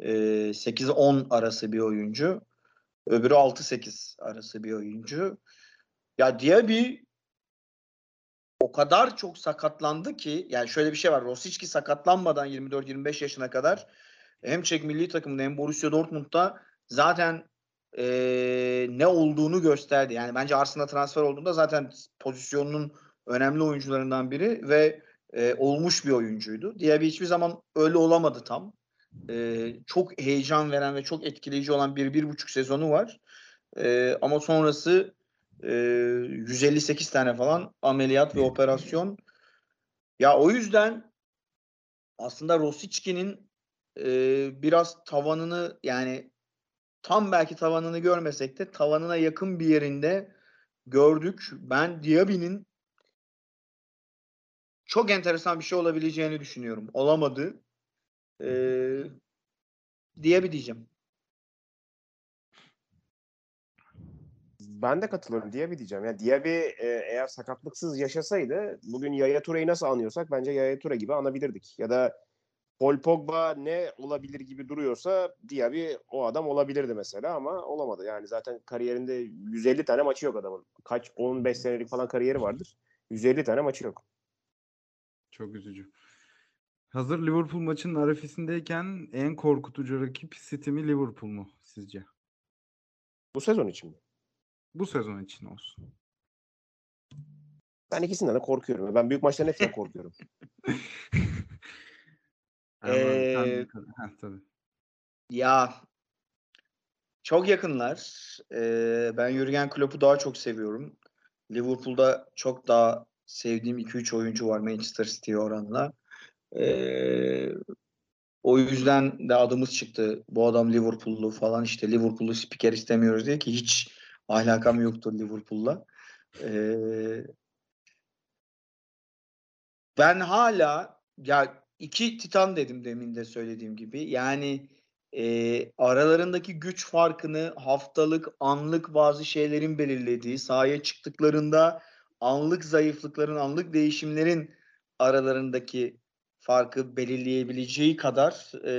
e, 8-10 arası bir oyuncu. Öbürü 6-8 arası bir oyuncu. Ya Diaby o kadar çok sakatlandı ki yani şöyle bir şey var. Rosicki sakatlanmadan 24-25 yaşına kadar hem Çek milli takımında hem Borussia Dortmund'da zaten eee, ne olduğunu gösterdi. Yani bence Arsenal'a transfer olduğunda zaten pozisyonunun önemli oyuncularından biri ve e, olmuş bir oyuncuydu. Diaby hiçbir zaman öyle olamadı tam. E, çok heyecan veren ve çok etkileyici olan bir, bir buçuk sezonu var. E, ama sonrası e, 158 tane falan ameliyat ve operasyon. Ya o yüzden aslında Rosicki'nin e, biraz tavanını yani tam belki tavanını görmesek de tavanına yakın bir yerinde gördük. Ben Diaby'nin çok enteresan bir şey olabileceğini düşünüyorum. Olamadı. Ee, Diaby diyeceğim. Ben de katılıyorum Diaby diyeceğim. Yani Diaby e, eğer sakatlıksız yaşasaydı bugün Yaya Toure'yi nasıl anıyorsak bence Yaya Toure gibi anabilirdik. Ya da Paul Pogba ne olabilir gibi duruyorsa Diaby o adam olabilirdi mesela ama olamadı. Yani zaten kariyerinde 150 tane maçı yok adamın. Kaç 15 senelik falan kariyeri vardır. 150 tane maçı yok. Çok üzücü. Hazır Liverpool maçının arefesindeyken en korkutucu rakip City mi Liverpool mu sizce? Bu sezon için mi? Bu sezon için olsun. Ben ikisinden de korkuyorum. Ben büyük maçların hepsinden korkuyorum. Ee, tabii. Ya çok yakınlar. Ee, ben Jurgen Klopp'u daha çok seviyorum. Liverpool'da çok daha sevdiğim 2-3 oyuncu var Manchester City'ye oranla. Ee, o yüzden de adımız çıktı. Bu adam Liverpool'lu falan işte Liverpool'lu spiker istemiyoruz diye ki hiç alakam yoktur Liverpool'la. Ee, ben hala ya iki Titan dedim demin de söylediğim gibi. Yani e, aralarındaki güç farkını haftalık, anlık bazı şeylerin belirlediği, sahaya çıktıklarında anlık zayıflıkların, anlık değişimlerin aralarındaki farkı belirleyebileceği kadar e,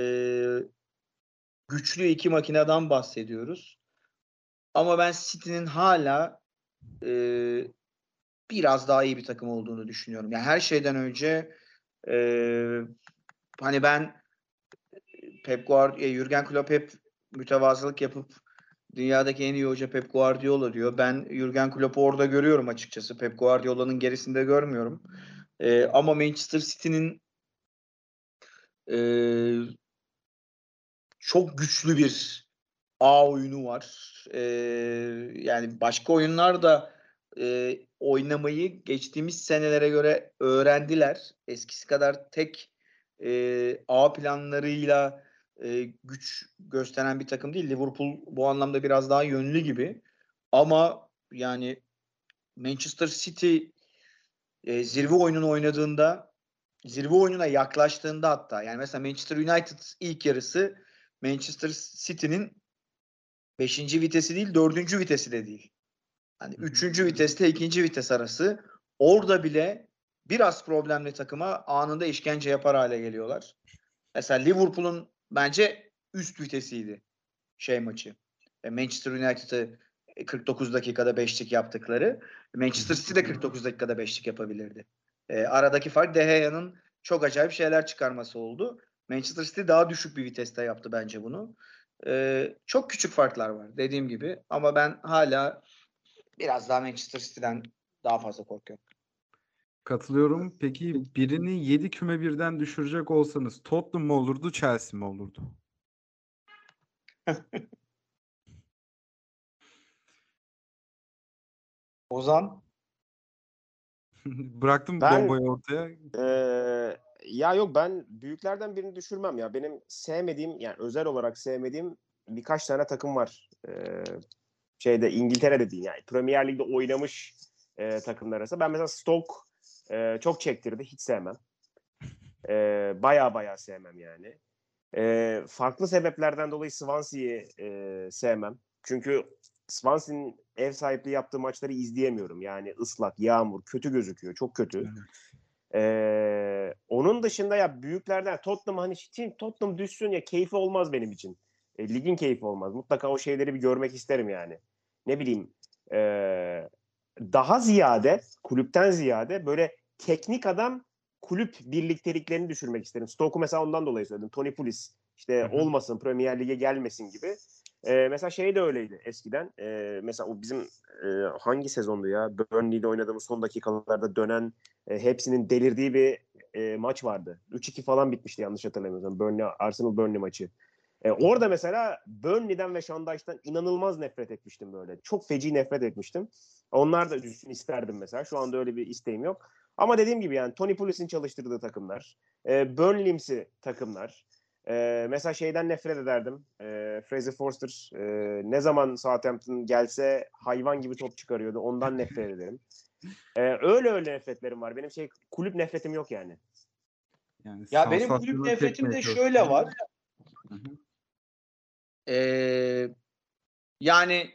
güçlü iki makineden bahsediyoruz. Ama ben City'nin hala e, biraz daha iyi bir takım olduğunu düşünüyorum. Yani her şeyden önce e, hani ben Pep Guardiola, Jurgen Klopp hep mütevazılık yapıp dünyadaki en iyi hoca Pep Guardiola diyor. Ben Jurgen Klopp'u orada görüyorum açıkçası. Pep Guardiola'nın gerisinde görmüyorum. E, ama Manchester City'nin e, çok güçlü bir ağ oyunu var. E, yani başka oyunlar da e, oynamayı geçtiğimiz senelere göre öğrendiler. Eskisi kadar tek e, A planlarıyla e, güç gösteren bir takım değil. Liverpool bu anlamda biraz daha yönlü gibi. Ama yani Manchester City e, zirve oyununu oynadığında zirve oyununa yaklaştığında hatta yani mesela Manchester United ilk yarısı Manchester City'nin 5. vitesi değil 4. vitesi de değil. Hani 3. viteste 2. vites arası orada bile biraz problemli takıma anında işkence yapar hale geliyorlar. Mesela Liverpool'un bence üst vitesiydi şey maçı. E, Manchester United'ı 49 dakikada 5'lik yaptıkları. Manchester City de 49 dakikada 5'lik yapabilirdi. E, aradaki fark De Gea'nın çok acayip şeyler çıkarması oldu. Manchester City daha düşük bir viteste yaptı bence bunu. E, çok küçük farklar var dediğim gibi ama ben hala biraz daha Manchester City'den daha fazla korkuyorum. Katılıyorum. Peki birini 7 küme birden düşürecek olsanız Tottenham mı olurdu, Chelsea mi olurdu? Ozan Bıraktım Ben- bombayı ortaya. Ee, ya yok ben büyüklerden birini düşürmem ya. Benim sevmediğim yani özel olarak sevmediğim birkaç tane takım var. Ee, şeyde İngiltere'de değil yani Premier Lig'de oynamış e, takımlar arasında. Ben mesela Stoke e, çok çektirdi. Hiç sevmem. E, baya baya sevmem yani. E, farklı sebeplerden dolayı Swansea'yi e, sevmem. Çünkü Swansea'nin ev sahipliği yaptığı maçları izleyemiyorum. Yani ıslak, yağmur, kötü gözüküyor. Çok kötü. Evet. Ee, onun dışında ya büyüklerden Tottenham hani şimdi Tottenham düşsün ya keyfi olmaz benim için. E, ligin keyfi olmaz. Mutlaka o şeyleri bir görmek isterim yani. Ne bileyim ee, daha ziyade kulüpten ziyade böyle teknik adam kulüp birlikteliklerini düşürmek isterim. Stoke'u mesela ondan dolayı söyledim. Tony Pulis işte Hı hı. olmasın Premier Lig'e gelmesin gibi. Ee, mesela şey de öyleydi eskiden. Ee, mesela o bizim e, hangi sezondu ya? Burnley'de oynadığımız son dakikalarda dönen e, hepsinin delirdiği bir e, maç vardı. 3-2 falan bitmişti yanlış hatırlamıyorsam. Burnley Arsenal Burnley maçı. E, orada mesela Burnley'den ve Dyche'den inanılmaz nefret etmiştim böyle. Çok feci nefret etmiştim. Onlar da düşsün isterdim mesela. Şu anda öyle bir isteğim yok. Ama dediğim gibi yani Tony Pulis'in çalıştırdığı takımlar, e, Burnley'imsi takımlar. E, mesela şeyden nefret ederdim. E, Fraser Forster e, ne zaman Southampton gelse hayvan gibi top çıkarıyordu. Ondan nefret ederim. E, öyle öyle nefretlerim var. Benim şey kulüp nefretim yok yani. Yani Ya benim kulüp nefretim de şöyle var. Hı hı. Ee, yani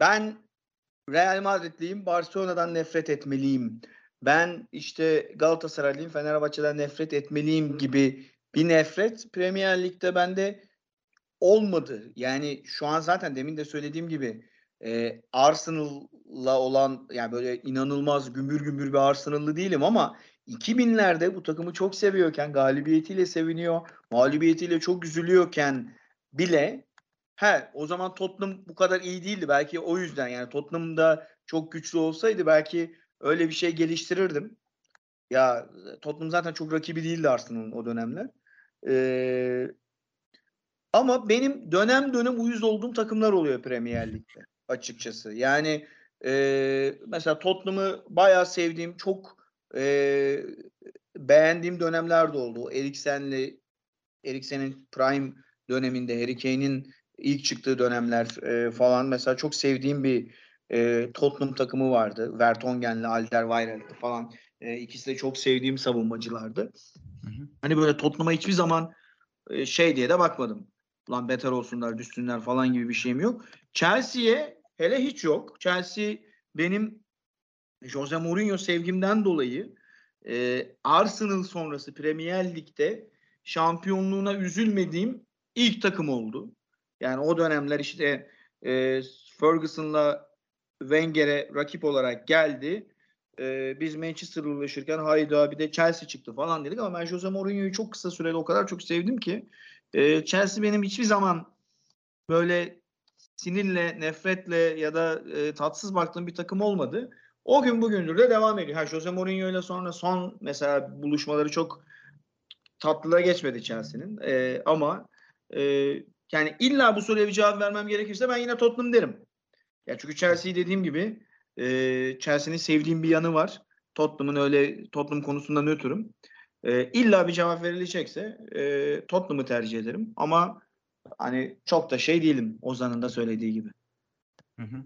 ben Real Madridliyim, Barcelona'dan nefret etmeliyim. Ben işte Galatasaraylıyım, Fenerbahçe'den nefret etmeliyim gibi bir nefret Premier Lig'de bende olmadı. Yani şu an zaten demin de söylediğim gibi e, Arsenal'la olan yani böyle inanılmaz gümbür gümbür bir Arsenal'lı değilim ama 2000'lerde bu takımı çok seviyorken, galibiyetiyle seviniyor, mağlubiyetiyle çok üzülüyorken bile he o zaman Tottenham bu kadar iyi değildi. Belki o yüzden yani Tottenham'da çok güçlü olsaydı belki öyle bir şey geliştirirdim. Ya Tottenham zaten çok rakibi değildi Arsenal'ın o dönemler. Ee, ama benim dönem dönem uyuz olduğum takımlar oluyor Premier Lig'de açıkçası. Yani e, mesela Tottenham'ı bayağı sevdiğim, çok e, beğendiğim dönemler de oldu. Eriksen'le Eriksen'in prime döneminde, Harry Kane'in ilk çıktığı dönemler e, falan mesela çok sevdiğim bir e, Tottenham takımı vardı. Vertonghen'le Alderweireld'di falan. E, ikisi de çok sevdiğim savunmacılardı. Hı hı. Hani böyle Tottenham'a hiçbir zaman e, şey diye de bakmadım. Ulan beter olsunlar, düşsünler falan gibi bir şeyim yok. Chelsea'ye hele hiç yok. Chelsea benim Jose Mourinho sevgimden dolayı e, Arsenal sonrası Premier Lig'de şampiyonluğuna üzülmediğim ilk takım oldu. Yani o dönemler işte e, Ferguson'la Wenger'e rakip olarak geldi. E, biz Manchester'la uğraşırken hayda bir de Chelsea çıktı falan dedik ama ben Jose Mourinho'yu çok kısa sürede o kadar çok sevdim ki e, Chelsea benim hiçbir zaman böyle sinirle, nefretle ya da e, tatsız baktığım bir takım olmadı. O gün bugündür de devam ediyor. Ha, Jose Mourinho ile sonra son mesela buluşmaları çok tatlıda geçmedi Chelsea'nin. E, ama e, yani illa bu soruya bir cevap vermem gerekirse ben yine Tottenham derim. Ya çünkü Chelsea'yi dediğim gibi e, Chelsea'nin sevdiğim bir yanı var. Tottenham'ın öyle Tottenham konusunda nötrüm. E, illa bir cevap verilecekse e, Tottenham'ı tercih ederim. Ama hani çok da şey değilim Ozan'ın da söylediği gibi. Hı hı.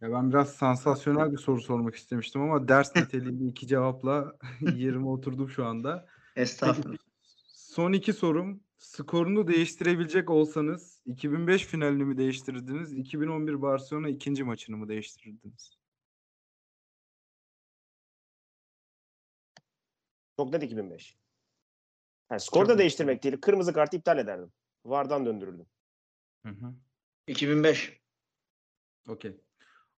Ya ben biraz sansasyonel bir soru sormak istemiştim ama ders niteliğinde iki cevapla yerime oturdum şu anda. Estağfurullah. Son iki sorum. Skorunu değiştirebilecek olsanız 2005 finalini mi değiştirirdiniz? 2011 Barcelona ikinci maçını mı değiştirirdiniz? Çok net 2005. Yani skor da değiştirmek değil. Kırmızı kartı iptal ederdim. Vardan döndürürdüm. Hı hı. 2005. Okey.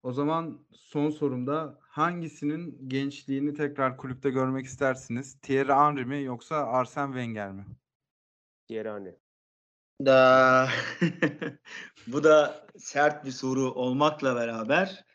O zaman son sorumda hangisinin gençliğini tekrar kulüpte görmek istersiniz? Thierry Henry mi yoksa Arsene Wenger mi? Diğeri hani. Da bu da sert bir soru olmakla beraber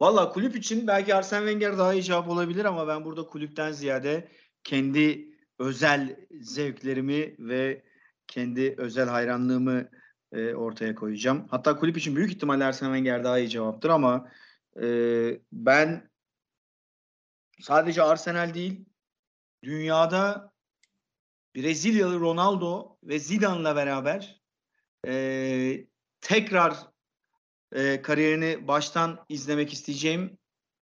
valla kulüp için belki Arsene Wenger daha iyi cevap olabilir ama ben burada kulüpten ziyade kendi özel zevklerimi ve kendi özel hayranlığımı e, ortaya koyacağım. Hatta kulüp için büyük ihtimalle Arsene Wenger daha iyi cevaptır ama e, ben sadece Arsenal değil dünyada Brezilyalı Ronaldo ve Zidane'la beraber e, tekrar e, kariyerini baştan izlemek isteyeceğim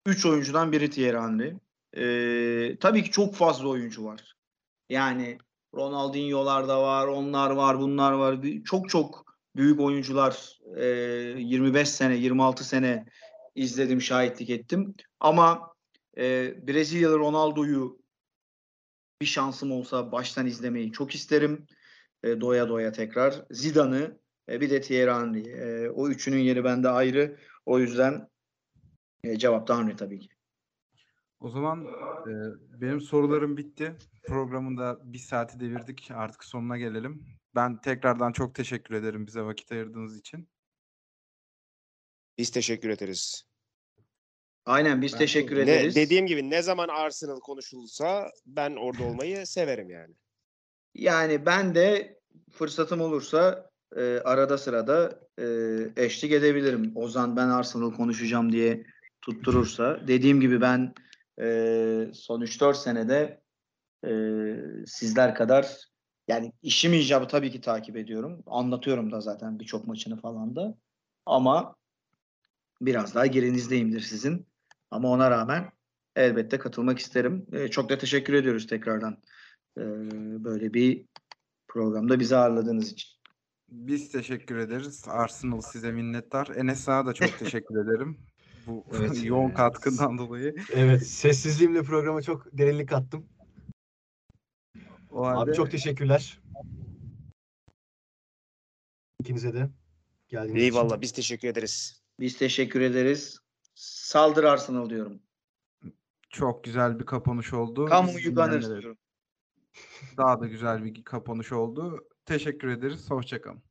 3 oyuncudan biri Thierry Henry. E, tabii ki çok fazla oyuncu var. Yani Ronaldinho'lar da var, onlar var, bunlar var. Çok çok büyük oyuncular e, 25 sene, 26 sene izledim, şahitlik ettim. Ama e, Brezilyalı Ronaldo'yu bir şansım olsa baştan izlemeyi çok isterim. E, doya doya tekrar. Zidane'ı e, bir de Thierry Henry. E, o üçünün yeri bende ayrı. O yüzden e, cevap da Henry tabii ki. O zaman e, benim sorularım bitti. Programın da bir saati devirdik. Artık sonuna gelelim. Ben tekrardan çok teşekkür ederim bize vakit ayırdığınız için. Biz teşekkür ederiz. Aynen biz Ben- teşekkür Ne, ederiz. dediğim gibi ne zaman Arsenal konuşulsa ben orada olmayı severim yani. Yani ben de fırsatım olursa e, arada sırada e, eşlik edebilirim. Ozan ben Arsenal konuşacağım diye tutturursa. Dediğim gibi ben e, son 3-4 senede e, sizler kadar yani işim icabı tabii ki takip ediyorum. Anlatıyorum da zaten birçok maçını falan da. Ama biraz daha gerinizdeyimdir sizin. Ama ona rağmen elbette katılmak isterim. E, çok da teşekkür ediyoruz tekrardan. e, böyle bir programda bizi ağırladığınız için. Biz teşekkür ederiz. Arsenal size minnettar. Enes sana da çok teşekkür ederim. Bu Evet. yoğun katkından dolayı. Evet, sessizliğimle programa çok derinlik kattım. O halde Abi çok teşekkürler. İkinize de geldiğiniz için. Eyvallah biz teşekkür ederiz. Biz teşekkür ederiz. Saldır Arsenal diyorum. çok güzel bir kapanış oldu. Kamuyu Gunners diyorum. Daha da güzel bir kapanış oldu. Teşekkür ederiz. Hoşçakalın.